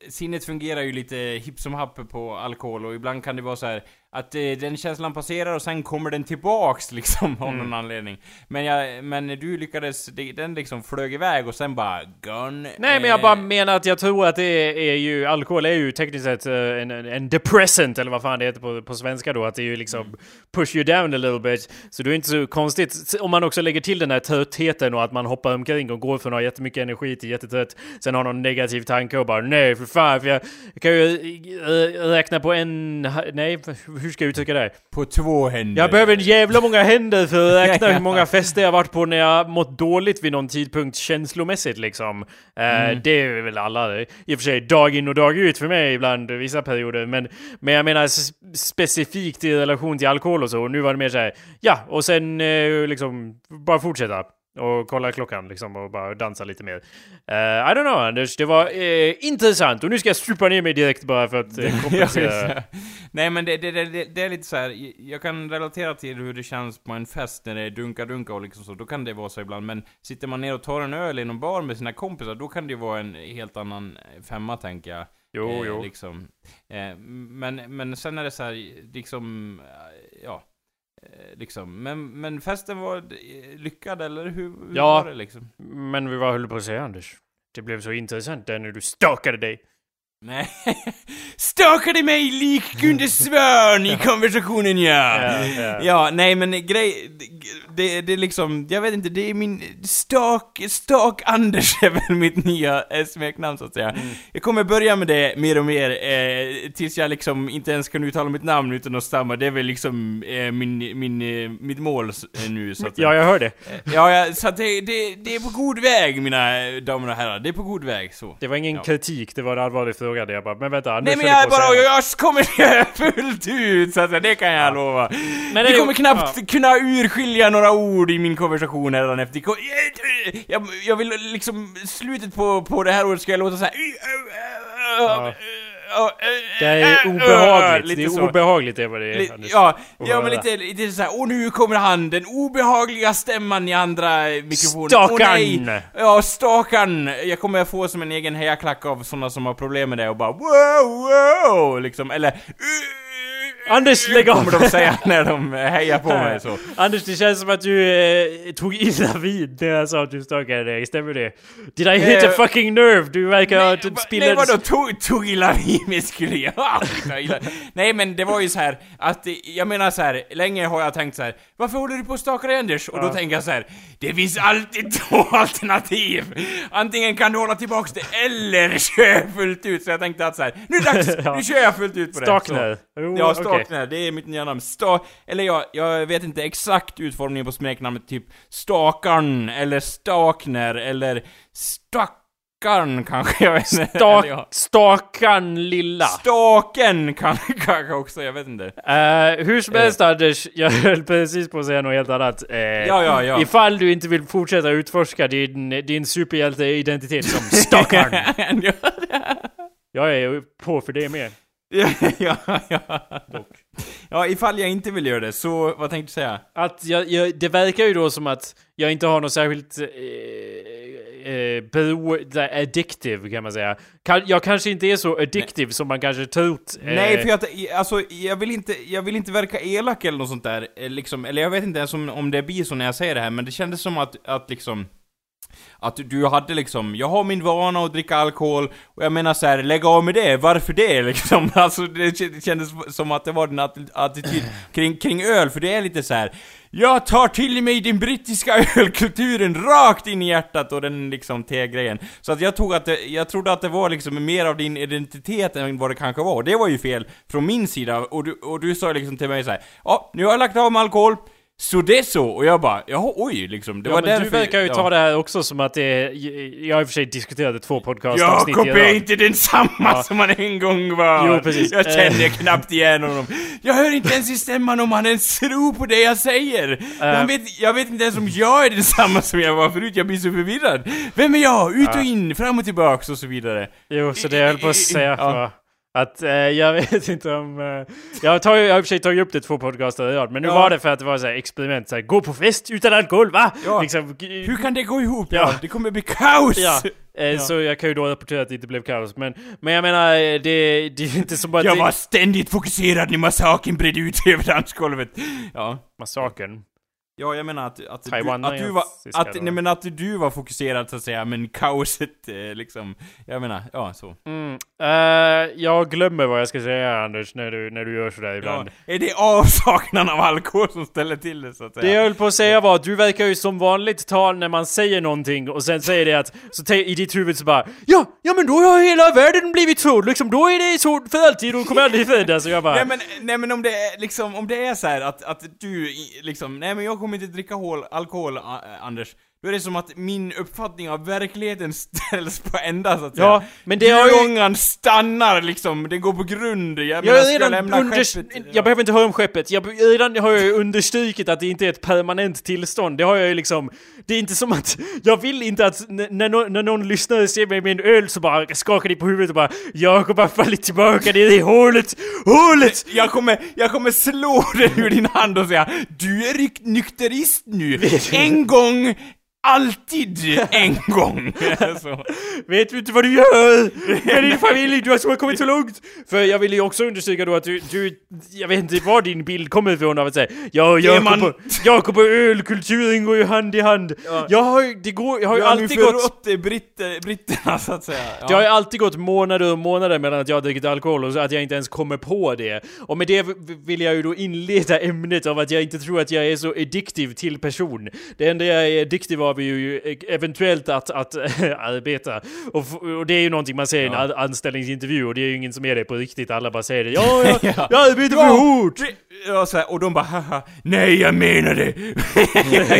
sinnet fungerar ju lite hipp som happ på alkohol och ibland kan det vara så här att eh, den känslan passerar och sen kommer den tillbaks liksom av Mm. någon anledning. Men jag, men du lyckades, den liksom flög iväg och sen bara gone. Nej men jag bara menar att jag tror att det är, är ju, alkohol är ju tekniskt sett eh, en, en, depressant eller vad fan det heter på, på svenska då, att det är ju liksom push you down a little bit. Så det är inte så konstigt om man också lägger till den här tröttheten och att man hoppar omkring och går från att ha jättemycket energi till jättetrött, sen har någon negativ tanke och bara nej för fan, för jag, jag kan ju eh, räkna på en, nej hur ska jag uttrycka det? På två händer. Jag behöver en jävla många händer för att räkna hur många fester jag varit på när jag mått dåligt vid någon tidpunkt känslomässigt liksom. Eh, Det är väl alla. I och för sig dag in och dag ut för mig ibland, vissa perioder. Men, men jag menar specifikt i relation till alkohol och så. Och nu var det mer så här, ja, och sen eh, liksom bara fortsätta. Och kolla klockan liksom och bara dansa lite mer. Eh, I don't know Anders, det var eh, intressant och nu ska jag supa ner mig direkt bara för att Ja, kompensera. Nej men det, det, det, det är lite så här. jag kan relatera till hur det känns på en fest när det är dunka-dunka och liksom så, då kan det vara så ibland. Men sitter man ner och tar en öl i någon bar med sina kompisar, då kan det ju vara en helt annan femma tänker jag. Jo, Eh, jo. Liksom. Eh, men, men sen är det så här, liksom, ja. Eh, Liksom. Men, men festen var eh, lyckad eller hur, hur Ja. var det liksom? Men vi vad höll på att säga Anders? Det blev så intressant där när du stakade dig. Nej. Stakade mig lik Gunde Svärn i konversationen ja! Ja, ja. Ja, nej men grej, det, det är liksom, jag vet inte, det är min stak, stak Anders är väl mitt nya eh, smeknamn så att säga. Jag kommer börja med det mer och mer, eh, tills jag liksom inte ens kan uttala mitt namn utan att stamma. Det är väl liksom eh, min, min, eh, mitt mål eh, nu så att. Ja, jag hör det. Ja, ja, så att det, det, det är på god väg mina eh, damer och herrar, det är på god väg så. Det var ingen kritik, det var en allvarlig fråga där jag bara, men vänta, Anders Nej men jag att bara, jag kommer göra fullt ut så att säga, det kan jag lova. Men Vi är- kommer knappt ja. kunna urskilja några ord i min konversation redan efter. Jag, jag vill liksom, slutet på, på det här ordet ska jag låta såhär... Det är obehagligt, Lite det är så. obehagligt det är vad det är Li- Anders. Ja, ja men lite, lite såhär, och nu kommer han, den obehagliga stämman i andra mikrofonen. Stakarn! nej! Ja, stakarn! Jag kommer få som en egen hejaklack av sådana som har problem med det och bara wow, wow, liksom, eller Anders, lägg av! kommer de säga när de hejar på mig så. Anders, det känns som att du eh, tog illa vid när jag sa att du stakade dig, stämmer det? Did I hit a Eh, fucking nerve? Du verkar ha typ spillat... Nej vadå, tog, tog illa vid mig skulle jag aldrig ta illa Nej men det var ju så här att, eh, jag menar så här, länge har jag tänkt så här. Varför håller du på och stakar dig Anders? Och då tänker jag så här. Det finns alltid två alternativ! Antingen kan du hålla tillbaks det, eller kör fullt ut! Så jag tänkte att så här, nu är det dags! Nu kör jag fullt ut på det! Så. Jo, Ja. Stakner, det är mitt nya namn. Sta eller ja, jag vet inte exakt utformningen på smeknamnet, typ Stakarn, eller Stakner, eller Stackarn kanske, jag vet inte. Ja. Stak, stakan lilla. Staken kan, kanske också, jag vet inte. Eh, hur som helst Anders, jag höll precis på att säga något helt annat. Eh, Ja, ja, ja. Ifall du inte vill fortsätta utforska din, din superhjälte-identitet som Stakarn. ja, jag är på för det med. Ja, ja, ja. Ja, ifall jag inte vill göra det, så vad tänkte du säga? Att jag, jag, det verkar ju då som att jag inte har något särskilt eh, eh, bero, där addictive kan man säga. Kan, jag kanske inte är så addictive som man kanske trott. Eh, Nej, för att, alltså, jag vill inte, jag vill inte verka elak eller något sånt där, eh, liksom, eller jag vet inte ens om, om det blir så när jag säger det här, men det kändes som att, att liksom att du hade liksom, jag har min vana att dricka alkohol, och jag menar så här, lägg av med det, varför det liksom? Alltså det kändes som att det var din attityd kring, kring öl, för det är lite så här. Jag tar till mig den brittiska ölkulturen rakt in i hjärtat och den liksom te-grejen. Så att jag tog att det, jag trodde att det var liksom mer av din identitet än vad det kanske var. Och det var ju fel från min sida, och du, och du sa liksom till mig så här. Ja, nu har jag lagt av med alkohol, så det är så, och jag bara, jaha oj liksom. Det Ja, var men därför, du verkar ju ja. ta det här också som att det är... Jag har i och för sig diskuterat två podcastavsnitt Jakob är inte densamma som han en gång var! Jo, precis. Jag kände Eh. knappt igen honom. Jag hör inte ens i stämman om han ens tror på det jag säger! Jag, vet, jag vet inte ens om jag är densamma som jag var förut, jag blir så förvirrad. Vem är jag? Ut och in, fram och tillbaks och så vidare. Jo, så det jag höll på att säga Ja. Att eh, jag vet inte om... Eh, jag, tar, jag har i och för sig tagit upp det två podcaster i rad, men nu Ja. var det för att det var så här experiment, så här, gå på fest utan alkohol, va? Ja. Liksom, Hur kan det gå ihop? Ja. Ja. Det kommer bli kaos! Ja, eh, så jag kan ju då rapportera att det inte blev kaos, men, men jag menar, eh, det, det är inte som att... Jag var ständigt fokuserad när massakern bredde ut över dansgolvet. Ja. Massakern. Ja, jag menar att, att, du, att du var, att, nej men att du var fokuserad så att säga, men kaoset eh, liksom, jag menar, ja så. Mm. Eh, jag glömmer vad jag ska säga Anders, när du, när du gör sådär Ja, ibland. är det avsaknaden av alkohol som ställer till det så att säga? Det jag höll på att säga var att du verkar ju som vanligt ta när man säger någonting och sen säger det att så i ditt huvud så bara Ja, ja men då har hela världen blivit så, liksom då är det så för alltid och kommer aldrig födas och jag bara Nej men, nej men om det är liksom, om det är så här att, att du liksom, nej men jag kommer inte dricka hol, alkohol, A- Anders. Då är det som att min uppfattning av verkligheten ställs på ända så att Ja, säga. men det har ju- stannar liksom, den går på grund. Jag, Jag menar, jag redan lämna underst- skeppet? Jag behöver inte höra om skeppet. Jag redan har jag ju understrukit att det inte är ett permanent tillstånd. Det har jag ju liksom... Det är inte som att... Jag vill inte att när, nå- när någon lyssnare ser mig med en öl så bara skakar de på huvudet och bara Jag kommer fallit tillbaka ner i hålet! Hålet! Jag kommer, jag kommer slå den ur din hand och säga Du är nykterist nu! En gång, alltid en gång! så. Vet du inte vad du gör? Med din familj, du har så kommit så långt! För jag vill ju också understryka då att du, du jag vet inte var din bild kommer ifrån av att säga Ja, Jakob man- och, Jakob och ölkulturen går ju hand i hand. Jag har det går, jag har ju Jag har alltid gått förrått det britter, britterna så att säga. Ja. Det har ju alltid gått månader och månader mellan att jag har druckit alkohol och att jag inte ens kommer på det. Och med det vill jag ju då inleda ämnet av att jag inte tror att jag är så addiktiv till person. Det enda jag är addiktiv av är ju e- eventuellt att, att arbeta. Och, och det är ju någonting man säger i en Ja. an- anställningsintervju och det är ju ingen som är det på riktigt. Alla bara säger det. Ja, jag, Ja. jag arbetar för Ja, hårt! det- Ja, så här, och de bara haha, nej jag menar det!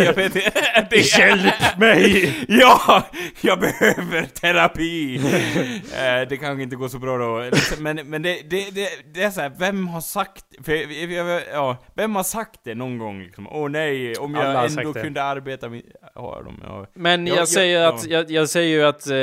jag vet inte, det Hjälp mig! Ja, jag behöver terapi! eh, det kanske inte går så bra då, men, men det, det, det, det är så här, vem har sagt, för, ja, vem har sagt det någon gång liksom? Åh nej, om har jag ändå kunde arbeta med, har de, ja. Men Ja, jag ja, säger ja. att, jag, jag säger ju att, eh,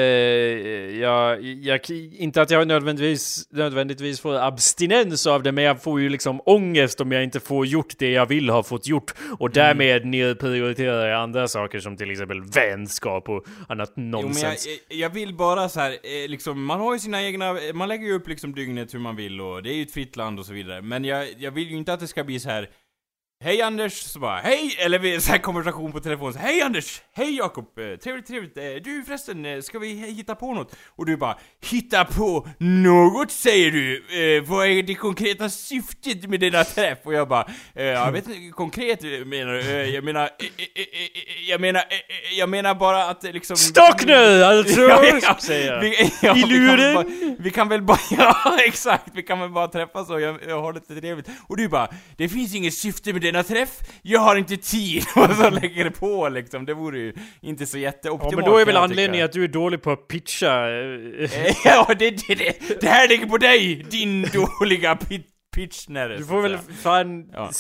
jag, jag, inte att jag nödvändigtvis, nödvändigtvis får abstinens av det, men jag får ju liksom ångest om jag inte får gjort det jag vill ha fått gjort. Och därmed nedprioriterar jag andra saker som till exempel vänskap och annat Jo, men jag, nonsens. jag vill bara så här, eh, liksom, man har ju sina egna, man lägger ju upp liksom dygnet hur man vill och det är ju ett fritt land och så vidare. Men jag, jag vill ju inte att det ska bli så här. Hej Anders, så bara hej, eller vi- så här konversation på telefon, så, hej Anders, hej Jakob, eh, trevligt trevligt, eh, du förresten, eh, ska vi hitta på något? Och du bara, hitta på något säger du, eh, vad är det konkreta syftet med denna träff? Och jag bara, eh, jag vet inte, konkret eh, menar du, eh, jag menar, eh, eh, eh, jag menar, eh, eh, jag menar bara att eh, liksom Stockner alltså! Ja, ja. säger jag. Vi, ja, I vi kan väl luren? bara- Vi kan väl bara, ja exakt, vi kan väl bara träffas och jag, jag har det lite trevligt. Och du bara, det finns inget syfte med denna träff, jag har inte tid. Och så lägger det på liksom, det vore ju inte så Ja, jätteoptimalt. men då är väl anledningen att du är dålig på att pitcha. eh, Ja, det, det, det, det här ligger på dig, din dåliga pit, pitchnare. Du får väl fan Ja.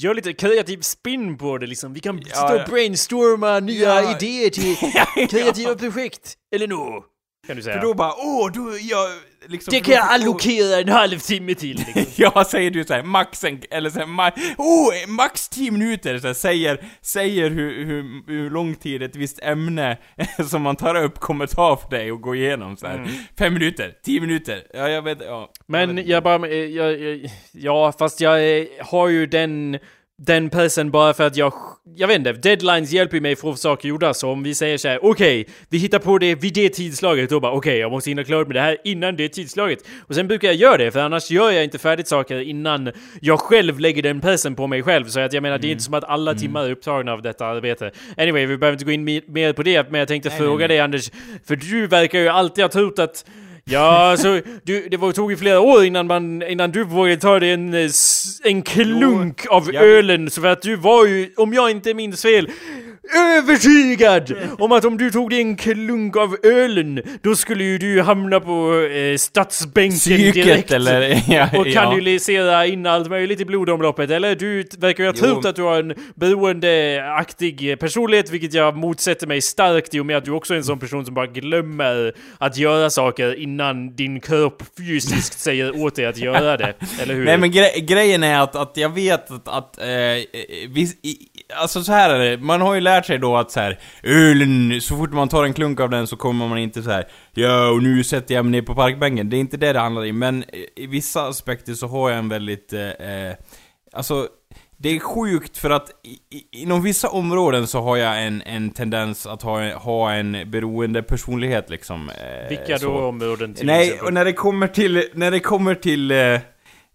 göra lite kreativ spin på det liksom. Vi kan Ja, sitta och ja. brainstorma nya Ja. idéer till Ja. kreativa projekt. Eller nå? Kan du säga. För då bara, åh, du, jag, liksom... det kan jag allokera en halvtimme till. Liksom. Ja, säger du såhär, max en, eller såhär, ma oh, max 10 minuter, så här, säger, säger hur, hur, hur lång tid ett visst ämne som man tar upp kommer ta för dig att gå igenom så här. Mm. Fem minuter, 10 minuter, ja jag vet, ja. Men vet. jag bara, eh, jag, jag, ja fast jag eh, har ju den den pressen bara för att jag, jag vet inte, deadlines hjälper mig för att få saker gjorda. Så om vi säger så här: okej, okay, vi hittar på det vid det tidslaget, då bara okej, okay, jag måste hinna klart med det här innan det tidslaget. Och sen brukar jag göra det, för annars gör jag inte färdigt saker innan jag själv lägger den pressen på mig själv. Så att jag menar, mm. det är inte som att alla mm. timmar är upptagna av detta arbete. Anyway, vi behöver inte gå in mer på det, men jag tänkte nej, fråga nej, nej. dig Anders, för du verkar ju alltid ha trott att Ja, alltså, du, det var, tog ju flera år innan, man, innan du vågade ta dig en, eh, en klunk jo, av jag... ölen, så för att du var ju, om jag inte minns fel, övertygad om att om du tog dig en klunk av ölen, då skulle ju du hamna på eh, stadsbänken Psyket, direkt. eller? Ja, och kanalisera in allt möjligt i blodomloppet. Eller du verkar ju ha trott att du har en beroendeaktig personlighet, vilket jag motsätter mig starkt i och med att du också är en sån person som bara glömmer att göra saker innan din kropp fysiskt säger åt dig att göra det. Eller hur? Nej men gre grejen är att, att jag vet att, att eh, vi, alltså så här är det, man har ju lärt sig då att så här, ölen, så fort man tar en klunk av den så kommer man inte så här, ja och nu sätter jag mig ner på parkbänken. Det är inte det det handlar om, men i vissa aspekter så har jag en väldigt, eh, eh alltså det är sjukt för att i, inom vissa områden så har jag en, en tendens att ha, ha en beroende personlighet liksom. Eh, Vilka då områden till Nej, exempel? och när det kommer till, när det kommer till eh,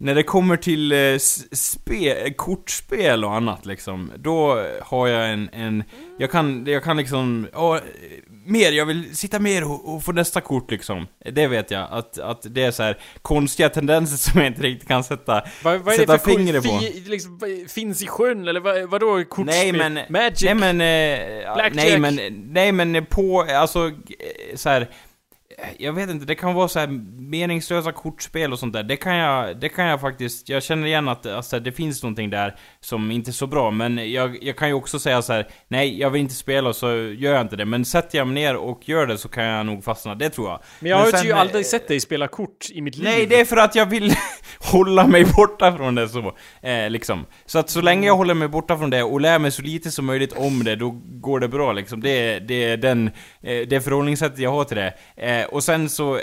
när det kommer till eh, spe, kortspel och annat liksom, då har jag en, en jag kan, jag kan liksom, åh, mer, jag vill sitta mer och, och, få nästa kort liksom. Det vet jag, att, att det är så här konstiga tendenser som jag inte riktigt kan sätta, vad, vad sätta fingret på. Fi, liksom, finns i sjön, eller vad, vadå kortspel? Nej men, Magic? Nej men, eh, nej men, nej men på, alltså, så här, jag vet inte, det kan vara så här meningslösa kortspel och sånt där. Det kan jag, det kan jag faktiskt, jag känner igen att alltså, det finns någonting där som inte är så bra. Men jag, jag kan ju också säga så här: nej jag vill inte spela så gör jag inte det. Men sätter jag mig ner och gör det så kan jag nog fastna, det tror jag. Men jag men har ju aldrig sett dig spela kort i mitt liv. Nej, det är för att jag vill hålla mig borta från det så, eh, liksom. Så att så länge jag håller mig borta från det och lär mig så lite som möjligt om det, då går det bra liksom. Det, det är den, eh, det förhållningssättet jag har till det. Eh, Eh, och sen så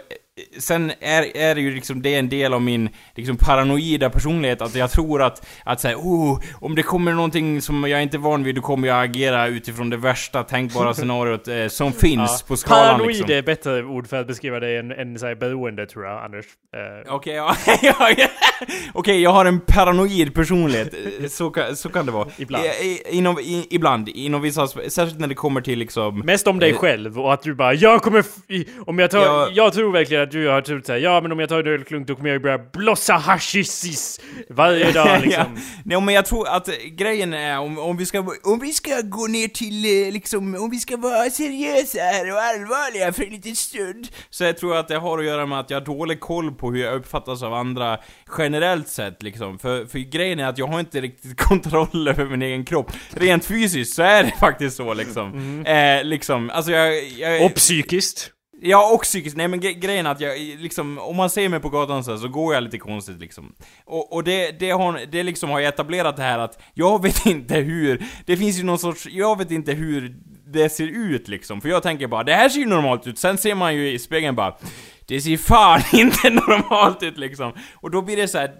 Sen är, är det ju liksom, det är en del av min liksom paranoida personlighet att jag tror att, att säga oh, om det kommer någonting som jag inte är van vid, då kommer jag agera utifrån det värsta tänkbara scenariot eh, som finns ja. på skalan Paranoid liksom. är bättre ord för att beskriva dig än, än såhär beroende tror jag, Anders. Uh. Okej, okay, ja. Okay, jag har en paranoid personlighet. Så kan, så kan det vara. Ibland. I, inom, i, ibland, inom vissa, särskilt när det kommer till liksom... Mest om dig eh, själv och att du bara 'Jag kommer... Om jag tar... Jag, jag tror verkligen att du har trott såhär, ja men om jag tar en ölklunk då kommer jag börja blossa hashisis varje dag liksom. ja. Nej men jag tror att grejen är om, om vi ska, om vi ska gå ner till eh, liksom, om vi ska vara seriösa här och allvarliga för en liten stund. Så jag tror att det har att göra med att jag har dålig koll på hur jag uppfattas av andra generellt sett liksom. För, för grejen är att jag har inte riktigt kontroll över min egen kropp. Rent fysiskt så är det faktiskt så liksom. Mm. Eh, liksom, alltså jag, jag... Och psykiskt. Ja, och psykiskt. Nej men gre grejen är att jag liksom, om man ser mig på gatan så, här, så går jag lite konstigt liksom. Och, och det, det, har, det liksom har etablerat det här att, jag vet inte hur, det finns ju någon sorts, jag vet inte hur det ser ut liksom. För jag tänker bara, det här ser ju normalt ut. Sen ser man ju i spegeln bara, det ser fan inte normalt ut liksom. Och då blir det så här,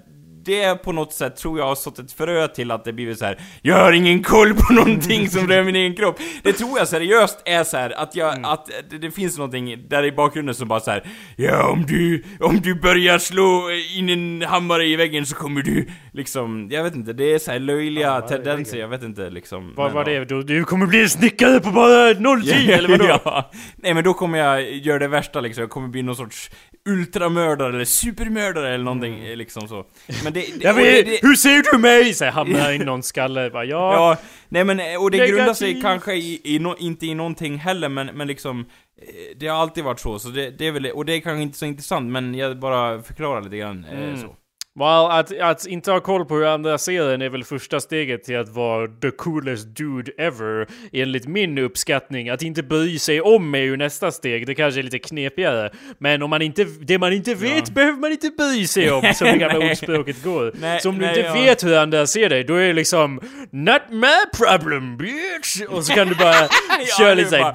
det på något sätt tror jag har sått ett frö till att det blivit så här. Jag har ingen koll på någonting som rör min egen kropp. Det tror jag seriöst är så här, att jag, mm. att det, det, finns någonting där i bakgrunden som bara så här. Ja, om du, om du börjar slå in en hammare i väggen så kommer du liksom, jag vet inte, det är så här löjliga ja, tendenser, jag vet inte liksom. Vad var det? Du, du kommer bli snickare på bara noll tid, ja, eller vadå? Ja. Nej men då kommer jag göra det värsta liksom, jag kommer bli någon sorts ultramördare eller supermördare eller någonting mm. liksom så. Men det, det, vet, det, hur ser du mig? Säger hamnar i någon skalle, bara ja. ja. Nej men, och det grundar sig kanske i, i no, inte i någonting heller men, men liksom eh, Det har alltid varit så, så det, det är väl, och det är kanske inte så intressant men jag bara förklarar lite grann eh, mm. så. Well, att, att inte ha koll på hur andra ser en är väl första steget till att vara the coolest dude ever, enligt min uppskattning. Att inte bry sig om är ju nästa steg, det kanske är lite knepigare. Men om man inte, det man inte vet ja. behöver man inte bry sig om, som det gamla ordspråket går. Nej, så om du nej, inte ja. vet hur andra ser dig, då är det liksom Not my problem bitch! Och så kan du bara köra det lite är såhär... bara-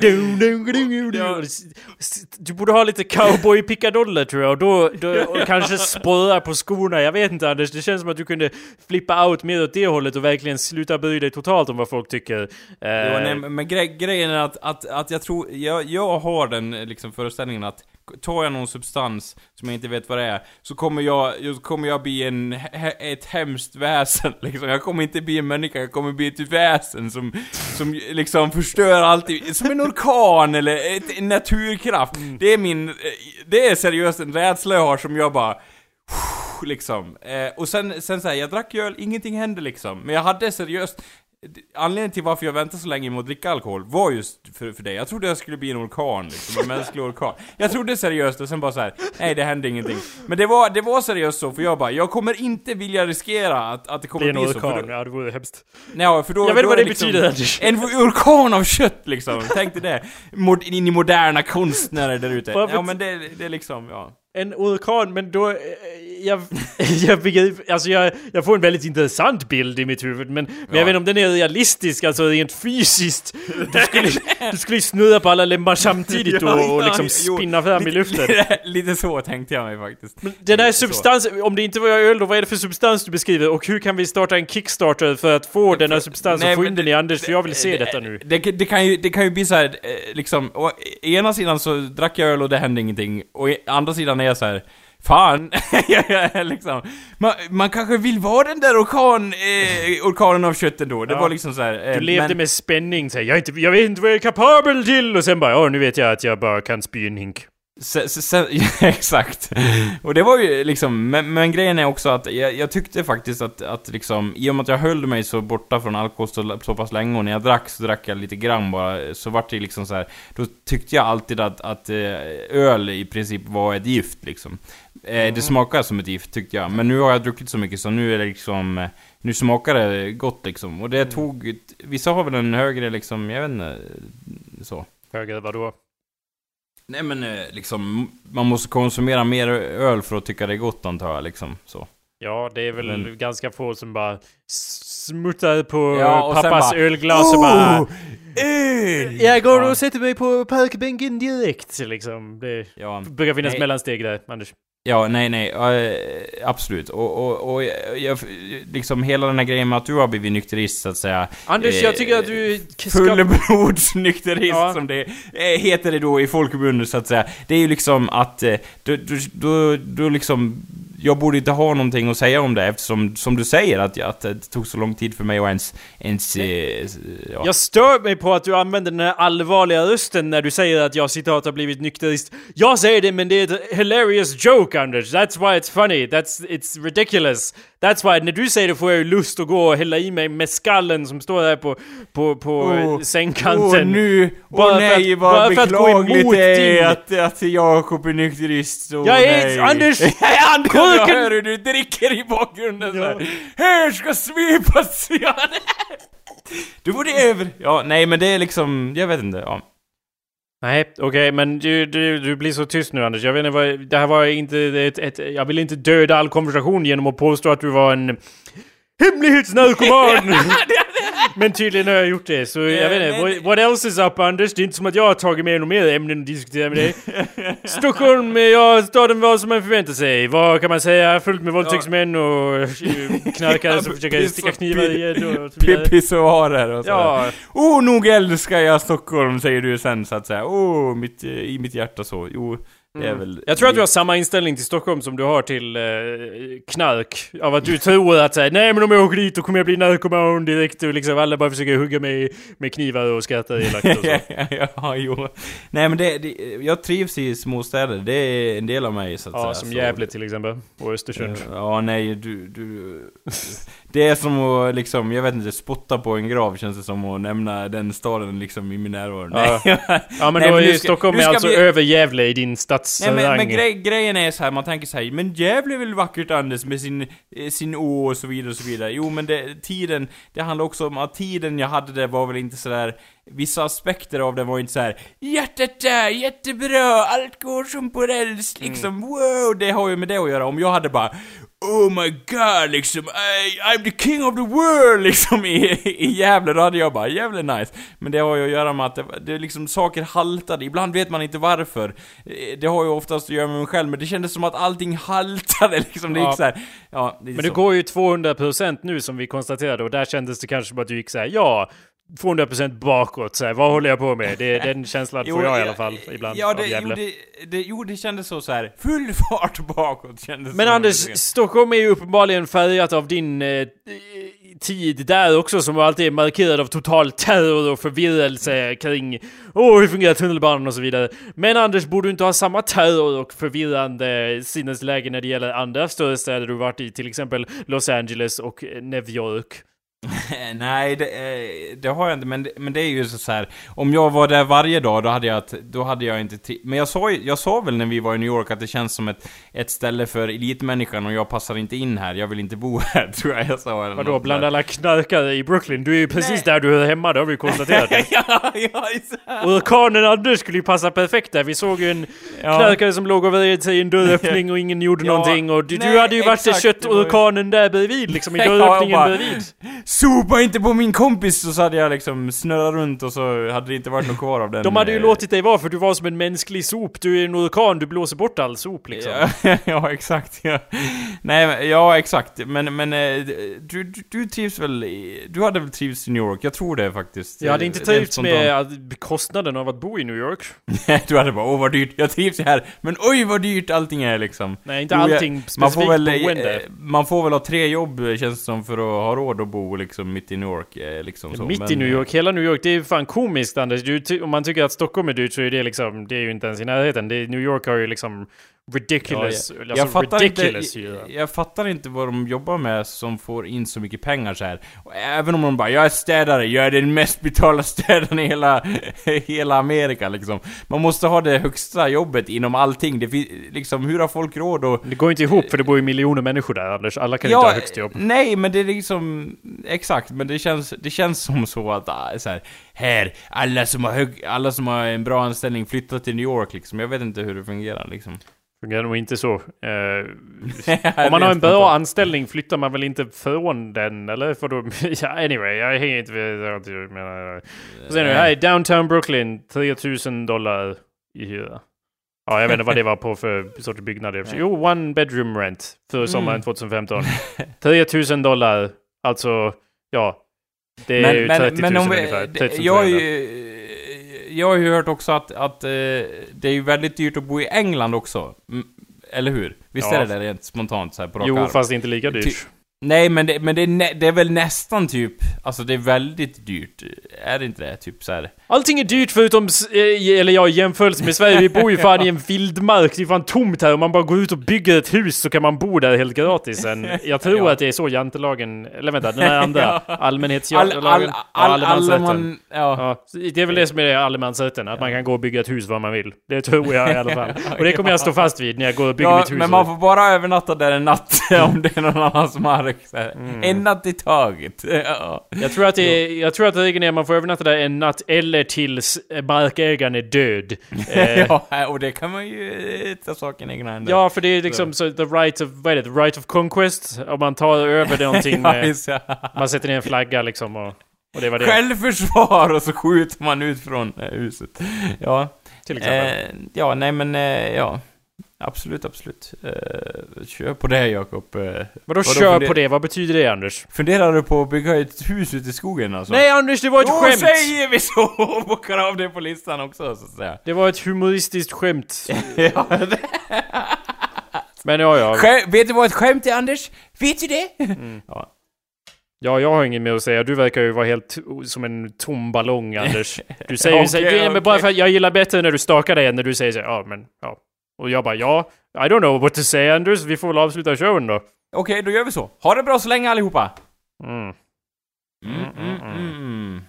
Du borde ha lite cowboy-pickadoller tror jag, och då, då och kanske spröda på skorna. Jag vet inte Anders, det känns som att du kunde flippa out mer åt det hållet och verkligen sluta bry dig totalt om vad folk tycker. Jo, Eh, nej, men gre grejen är att, att, att jag tror, jag, jag har den liksom föreställningen att tar jag någon substans som jag inte vet vad det är, så kommer jag, kommer jag bli en, ett hemskt väsen liksom. Jag kommer inte bli en människa, jag kommer bli ett väsen som, som liksom förstör alltid, som en orkan eller ett, en naturkraft. Det är min, eh, det är seriöst en rädsla jag har som jag bara liksom. Eh, och sen, sen såhär, jag drack öl, ingenting hände liksom. Men jag hade seriöst, anledningen till varför jag väntade så länge med att dricka alkohol var just för, för det. Jag trodde jag skulle bli en orkan liksom, en mänsklig orkan. Jag trodde seriöst och sen bara så här: nej det hände ingenting. Men det var, det var seriöst så, för jag bara, jag kommer inte vilja riskera att, att det kommer en bli så. För orkan, då, ja det vore hemskt. nej, för då, Jag vet då vad det liksom, betyder. En orkan av kött liksom, tänk dig det. Mod, in i moderna konstnärer där ute. Ja men det, det är liksom, ja. En orkan, men då... Jag, jag begriper... Alltså jag, jag får en väldigt intressant bild i mitt huvud, men, men jag Ja. vet inte om den är realistisk, alltså rent fysiskt. Du skulle, du skulle ju snurra på alla lemmar samtidigt och, och Ja, liksom jo, spinna fram i luften. Lite så tänkte jag mig faktiskt. Den här substansen, om det inte var öl då, vad är det för substans du beskriver? Och hur kan vi starta en Kickstarter för att få den här substansen Nej, få men in den i Anders? För jag vill se det- detta nu. Det, det, kan ju, det kan ju bli så här, eh, liksom, å ena sidan så drack jag öl och det hände ingenting, och å andra sidan är jag så här. Fan, liksom. Man, man kanske vill vara den där orkan, eh, orkanen av kött ändå. Det Ja. var liksom så här. Eh, Du levde men, med spänning, så här, jag, inte, jag vet inte vad jag är kapabel till! Och sen bara, ja nu vet jag att jag bara kan spy en hink. Sen, sen, ja, exakt. Och det var ju liksom, men, men grejen är också att jag, jag tyckte faktiskt att, att liksom, i och med att jag höll mig så borta från alkohol så, så pass länge och när jag drack så drack jag lite grann bara, så vart det liksom så här. då tyckte jag alltid att, att eh, öl i princip var ett gift liksom. Eh, det smakade som ett gift tyckte jag, men nu har jag druckit så mycket så nu är det liksom, eh, nu smakar det gott liksom. Och det tog, vissa har väl en högre liksom, jag vet inte, så. Högre vadå? Nej men eh, liksom, man måste konsumera mer öl för att tycka det är gott antar jag liksom, så. Ja, det är väl Men- ganska få som bara smuttar på Ja, pappas ölglas och bara... Öl! Jag går och sätter mig på parkbänken direkt, liksom. Det Ja, brukar finnas Nej. mellansteg där, Anders. ja nej nej, eh, absolut. Och, och, och jag, liksom hela den här grejen med att du har blivit nykterist så att säga. Anders, Eh, jag tycker att du ska... Fullblodsnykterist Ja. som det eh, heter det då i folkmundet så att säga. Det är ju liksom att, eh, då, då, då, då liksom, jag borde inte ha någonting att säga om det eftersom, som du säger, att, att det tog så lång tid för mig att ens, ens, eh, ja. Jag stör mig på att du använder den här allvarliga rösten när du säger att jag citat har blivit nykterist. Jag säger det men det är ett hilarious joke Anders. That's why it's funny. That's, it's ridiculous. That's why när du säger det får jag ju lust att gå och hälla i mig med skallen som står där på, på, på oh, sängkanten. Åh nu, Bara åh för nej att- vad beklagligt det är att, att Jakob är nykterist. Åh, Jag är- nej. Anders! Anders! Jag hör hur du dricker i bakgrunden Ja. här. Ska svepas! Ja. Du borde över... Ja, nej men det är liksom, jag vet inte, ja. Nej, okej, men du, du, du blir så tyst nu Anders. Jag vet inte vad, det här var inte ett, ett, Jag vill inte döda all konversation genom att påstå att du var en hemlighetsnarkoman! men tydligen har jag gjort det, så jag vet inte. What, what else is up Anders? Det är inte som att jag har tagit med några mer ämnen att diskutera med dig. Stockholm, ja, staden var som man förväntar sig. Vad kan man säga? Fullt med våldtäktsmän och eh, knarkare som försöker sticka knivar i. Pissoarer och sådär. Oh, nog älskar jag Stockholm, säger du sen så att säga. Oh, mitt, eh, i mitt hjärta så. Jo, det är väl... Mm. Jag tror att du har samma inställning till Stockholm som du har till eh, knark. Av att du tror att såhär, nej men om jag åker dit då kommer jag bli narkoman direkt och liksom alla bara försöker hugga mig med knivar och skrattar elakt och så. ja, jo. Nej men det, det, jag trivs i småstäder, det är en del av mig så att Ja, säga. som så- Gävle till exempel. Och Östersund. Ja, nej, du, du... Det är som att liksom, jag vet inte, spotta på en grav känns det som att nämna den staden liksom i min närvaro. Ja. Nej. Ja men Nej, då men är ju ska- Stockholm är alltså vi- över Gävle i din Nej stadsrang. men, men grej, grejen är så här, man tänker så här, men Gävle är väl vackert Anders med sin, eh, sin å och så vidare och så vidare. Jo men det, tiden, det handlar också om att tiden jag hade där var väl inte så där Vissa aspekter av det var inte så här Hjärtat där, jättebra, allt går som på räls, liksom wow! Det har ju med det att göra. Om jag hade bara Oh my god liksom, I, I'm the king of the world liksom i, i Gävle. Då hade jag bara, jävla nice. Men det har ju att göra med att det, det liksom saker haltade, ibland vet man inte varför. Eh, Det har ju oftast att göra med mig själv, men det kändes som att allting haltade liksom. Det gick Ja. så här. ja, det Men det så. går ju 200% nu som vi konstaterade och där kändes det kanske som att du gick så här, ja, 200% bakåt så här, vad håller jag på med? Det, den känslan får jag i alla fall ibland ja, av det, jo, Gävle. det, det, jo, det kändes så, så här. full fart bakåt kändes Men Anders, det. Stockholm är ju uppenbarligen färgat av din eh, tid där också som alltid är markerad av total terror och förvirrelse kring Åh, hur fungerar tunnelbanan och så vidare. Men Anders, borde du inte ha samma terror och förvirrande sinnesläge när det gäller andra större städer du varit i, till exempel Los Angeles och eh, New York? Nej, det, eh, det har jag inte, men det, men det är ju så här. Om jag var där varje dag, då hade jag, då hade jag inte tri- Men jag sa, jag sa väl när vi var i New York att det känns som ett, ett ställe för elitmänniskan och jag passar inte in här, jag vill inte bo här, tror jag jag sa. Vadå, bland där. alla knarkare i Brooklyn? Du är ju precis Nej. där du hör hemma, det har vi konstaterat. ja, ja. Orkanen Anders skulle ju passa perfekt där. Vi såg ju en Ja. knarkare som låg och vred sig i en dörröppning och ingen gjorde Ja, någonting. Och du, du nej, hade ju varit exakt, köttorkanen där bredvid, liksom i Ja, dörröppningen bara- bredvid. Sopa inte på min kompis! Så, så hade jag liksom snurrat runt och så hade det inte varit något kvar av den. De hade ju eh, låtit dig vara för du var som en mänsklig sop. Du är en orkan, du blåser bort all sop liksom. Ja, ja, exakt. Ja. Nej, ja, exakt. Men, men eh, du, du, du trivs väl i, Du hade väl trivts i New York? Jag tror det faktiskt. Jag hade inte Rent trivts med kostnaden av att bo i New York. du hade bara åh vad dyrt, jag trivs här. Men oj vad dyrt allting är liksom. Nej, inte Jo, jag- allting Man specifikt får, väl, boende. eh, man får väl ha tre jobb känns det som för att ha råd att bo liksom mitt i New York. eh, Liksom så. Mitt Men, i New eh, York, hela New York, det är fan komiskt Anders. Du, om man tycker att Stockholm är dyrt så är det liksom, det är ju inte ens i närheten. Det, New York har ju liksom ridiculous, jag, alltså jag, fattar ridiculous inte, jag, jag fattar inte vad de jobbar med som får in så mycket pengar så här. Och även om de bara 'Jag är städare, jag är den mest betalda städaren i hela, hela Amerika' liksom. Man måste ha det högsta jobbet inom allting. Det fin- liksom, hur har folk råd att... Det går inte ihop för det bor ju miljoner människor där Anders. Alla kan inte ha högst jobb. Nej, men det är liksom... Exakt, men det känns, det känns som så att, ah, så här, här, alla som har hög, alla som har en bra anställning flyttar till New York liksom. Jag vet inte hur det fungerar liksom. Fungerar nog inte så. Eh, om man har en bra anställning flyttar man väl inte från den, eller? För då, ja, anyway, jag hänger inte med. Jag menar. Sen nu, här är downtown Brooklyn, 3000 dollar i hyra. Ja, jag vet inte vad det var på för sorts byggnad. Jo, one bedroom rent för sommaren Mm. 2015. 3000 dollar, alltså, ja. Det är ju 30 000 ungefär. det- 30 jag, 200. ju, jag har ju hört också att, att eh, det är ju väldigt dyrt att bo i England också. Mm, Eller hur? Visst Ja. är det det rent spontant så här på rak Jo, arm? fast inte lika dyrt. Ty- Nej, men, det, men det, är det är väl nästan typ... Alltså det är väldigt dyrt. Är det inte det? Typ så här. Allting är dyrt förutom, eh, eller ja, i jämförelse med Sverige. Vi bor ju fan i en vildmark. Det är fan tomt här. Om man bara går ut och bygger ett hus så kan man bo där helt gratis sen. Jag tror Ja. att det är så jantelagen, eller vänta, den här andra, Ja. allmänhetslagen, all, ja, all, allemansrätten. allman, ja. Ja, det är väl det som är allemansrätten, att man kan gå och bygga ett hus var man vill. Det tror jag i alla fall. Och det kommer jag stå fast vid när jag går och bygger mitt hus. men man får bara övernatta där en natt om det är någon annans mark. Så här. Mm. En natt i taget. Ja. Jag tror att det jag tror att regeln är att man får övernatta där en natt eller tills eh, markägaren är död. Eh, ja, och det kan man ju eh, ta saken i egna händer. Ja, för det är liksom så, the right of, vad är det, the right of conquest. Om man tar över någonting med, man sätter ner en flagga liksom och, och det var det. Självförsvar och så skjuter man ut från huset. Ja. till exempel. Eh, ja, nej men eh, ja. Absolut, absolut. Eh, kör på det Jakob. Eh, Vadå vadå kör på det? Vad betyder det Anders? funderar du på att bygga ett hus ute i skogen alltså? Nej Anders, det var ett Då skämt! säger vi så och bockar av det på listan också så att säga. Det var ett humoristiskt skämt. ja, det- Men ja, ja. Skä- vet du vad ett skämt är Anders? Vet du det? Ja. Ja, jag har inget mer att säga. Du verkar ju vara helt som en tom ballong, Anders. Du säger ju så men okej. bara för att jag gillar bättre när du stakar dig än när du säger så ja men, ja. Och jag bara, ja, I don't know what to say Anders, vi får väl avsluta showen då. Okej, då gör vi så. Ha det bra så länge allihopa! Mm. Mm, mm, mm.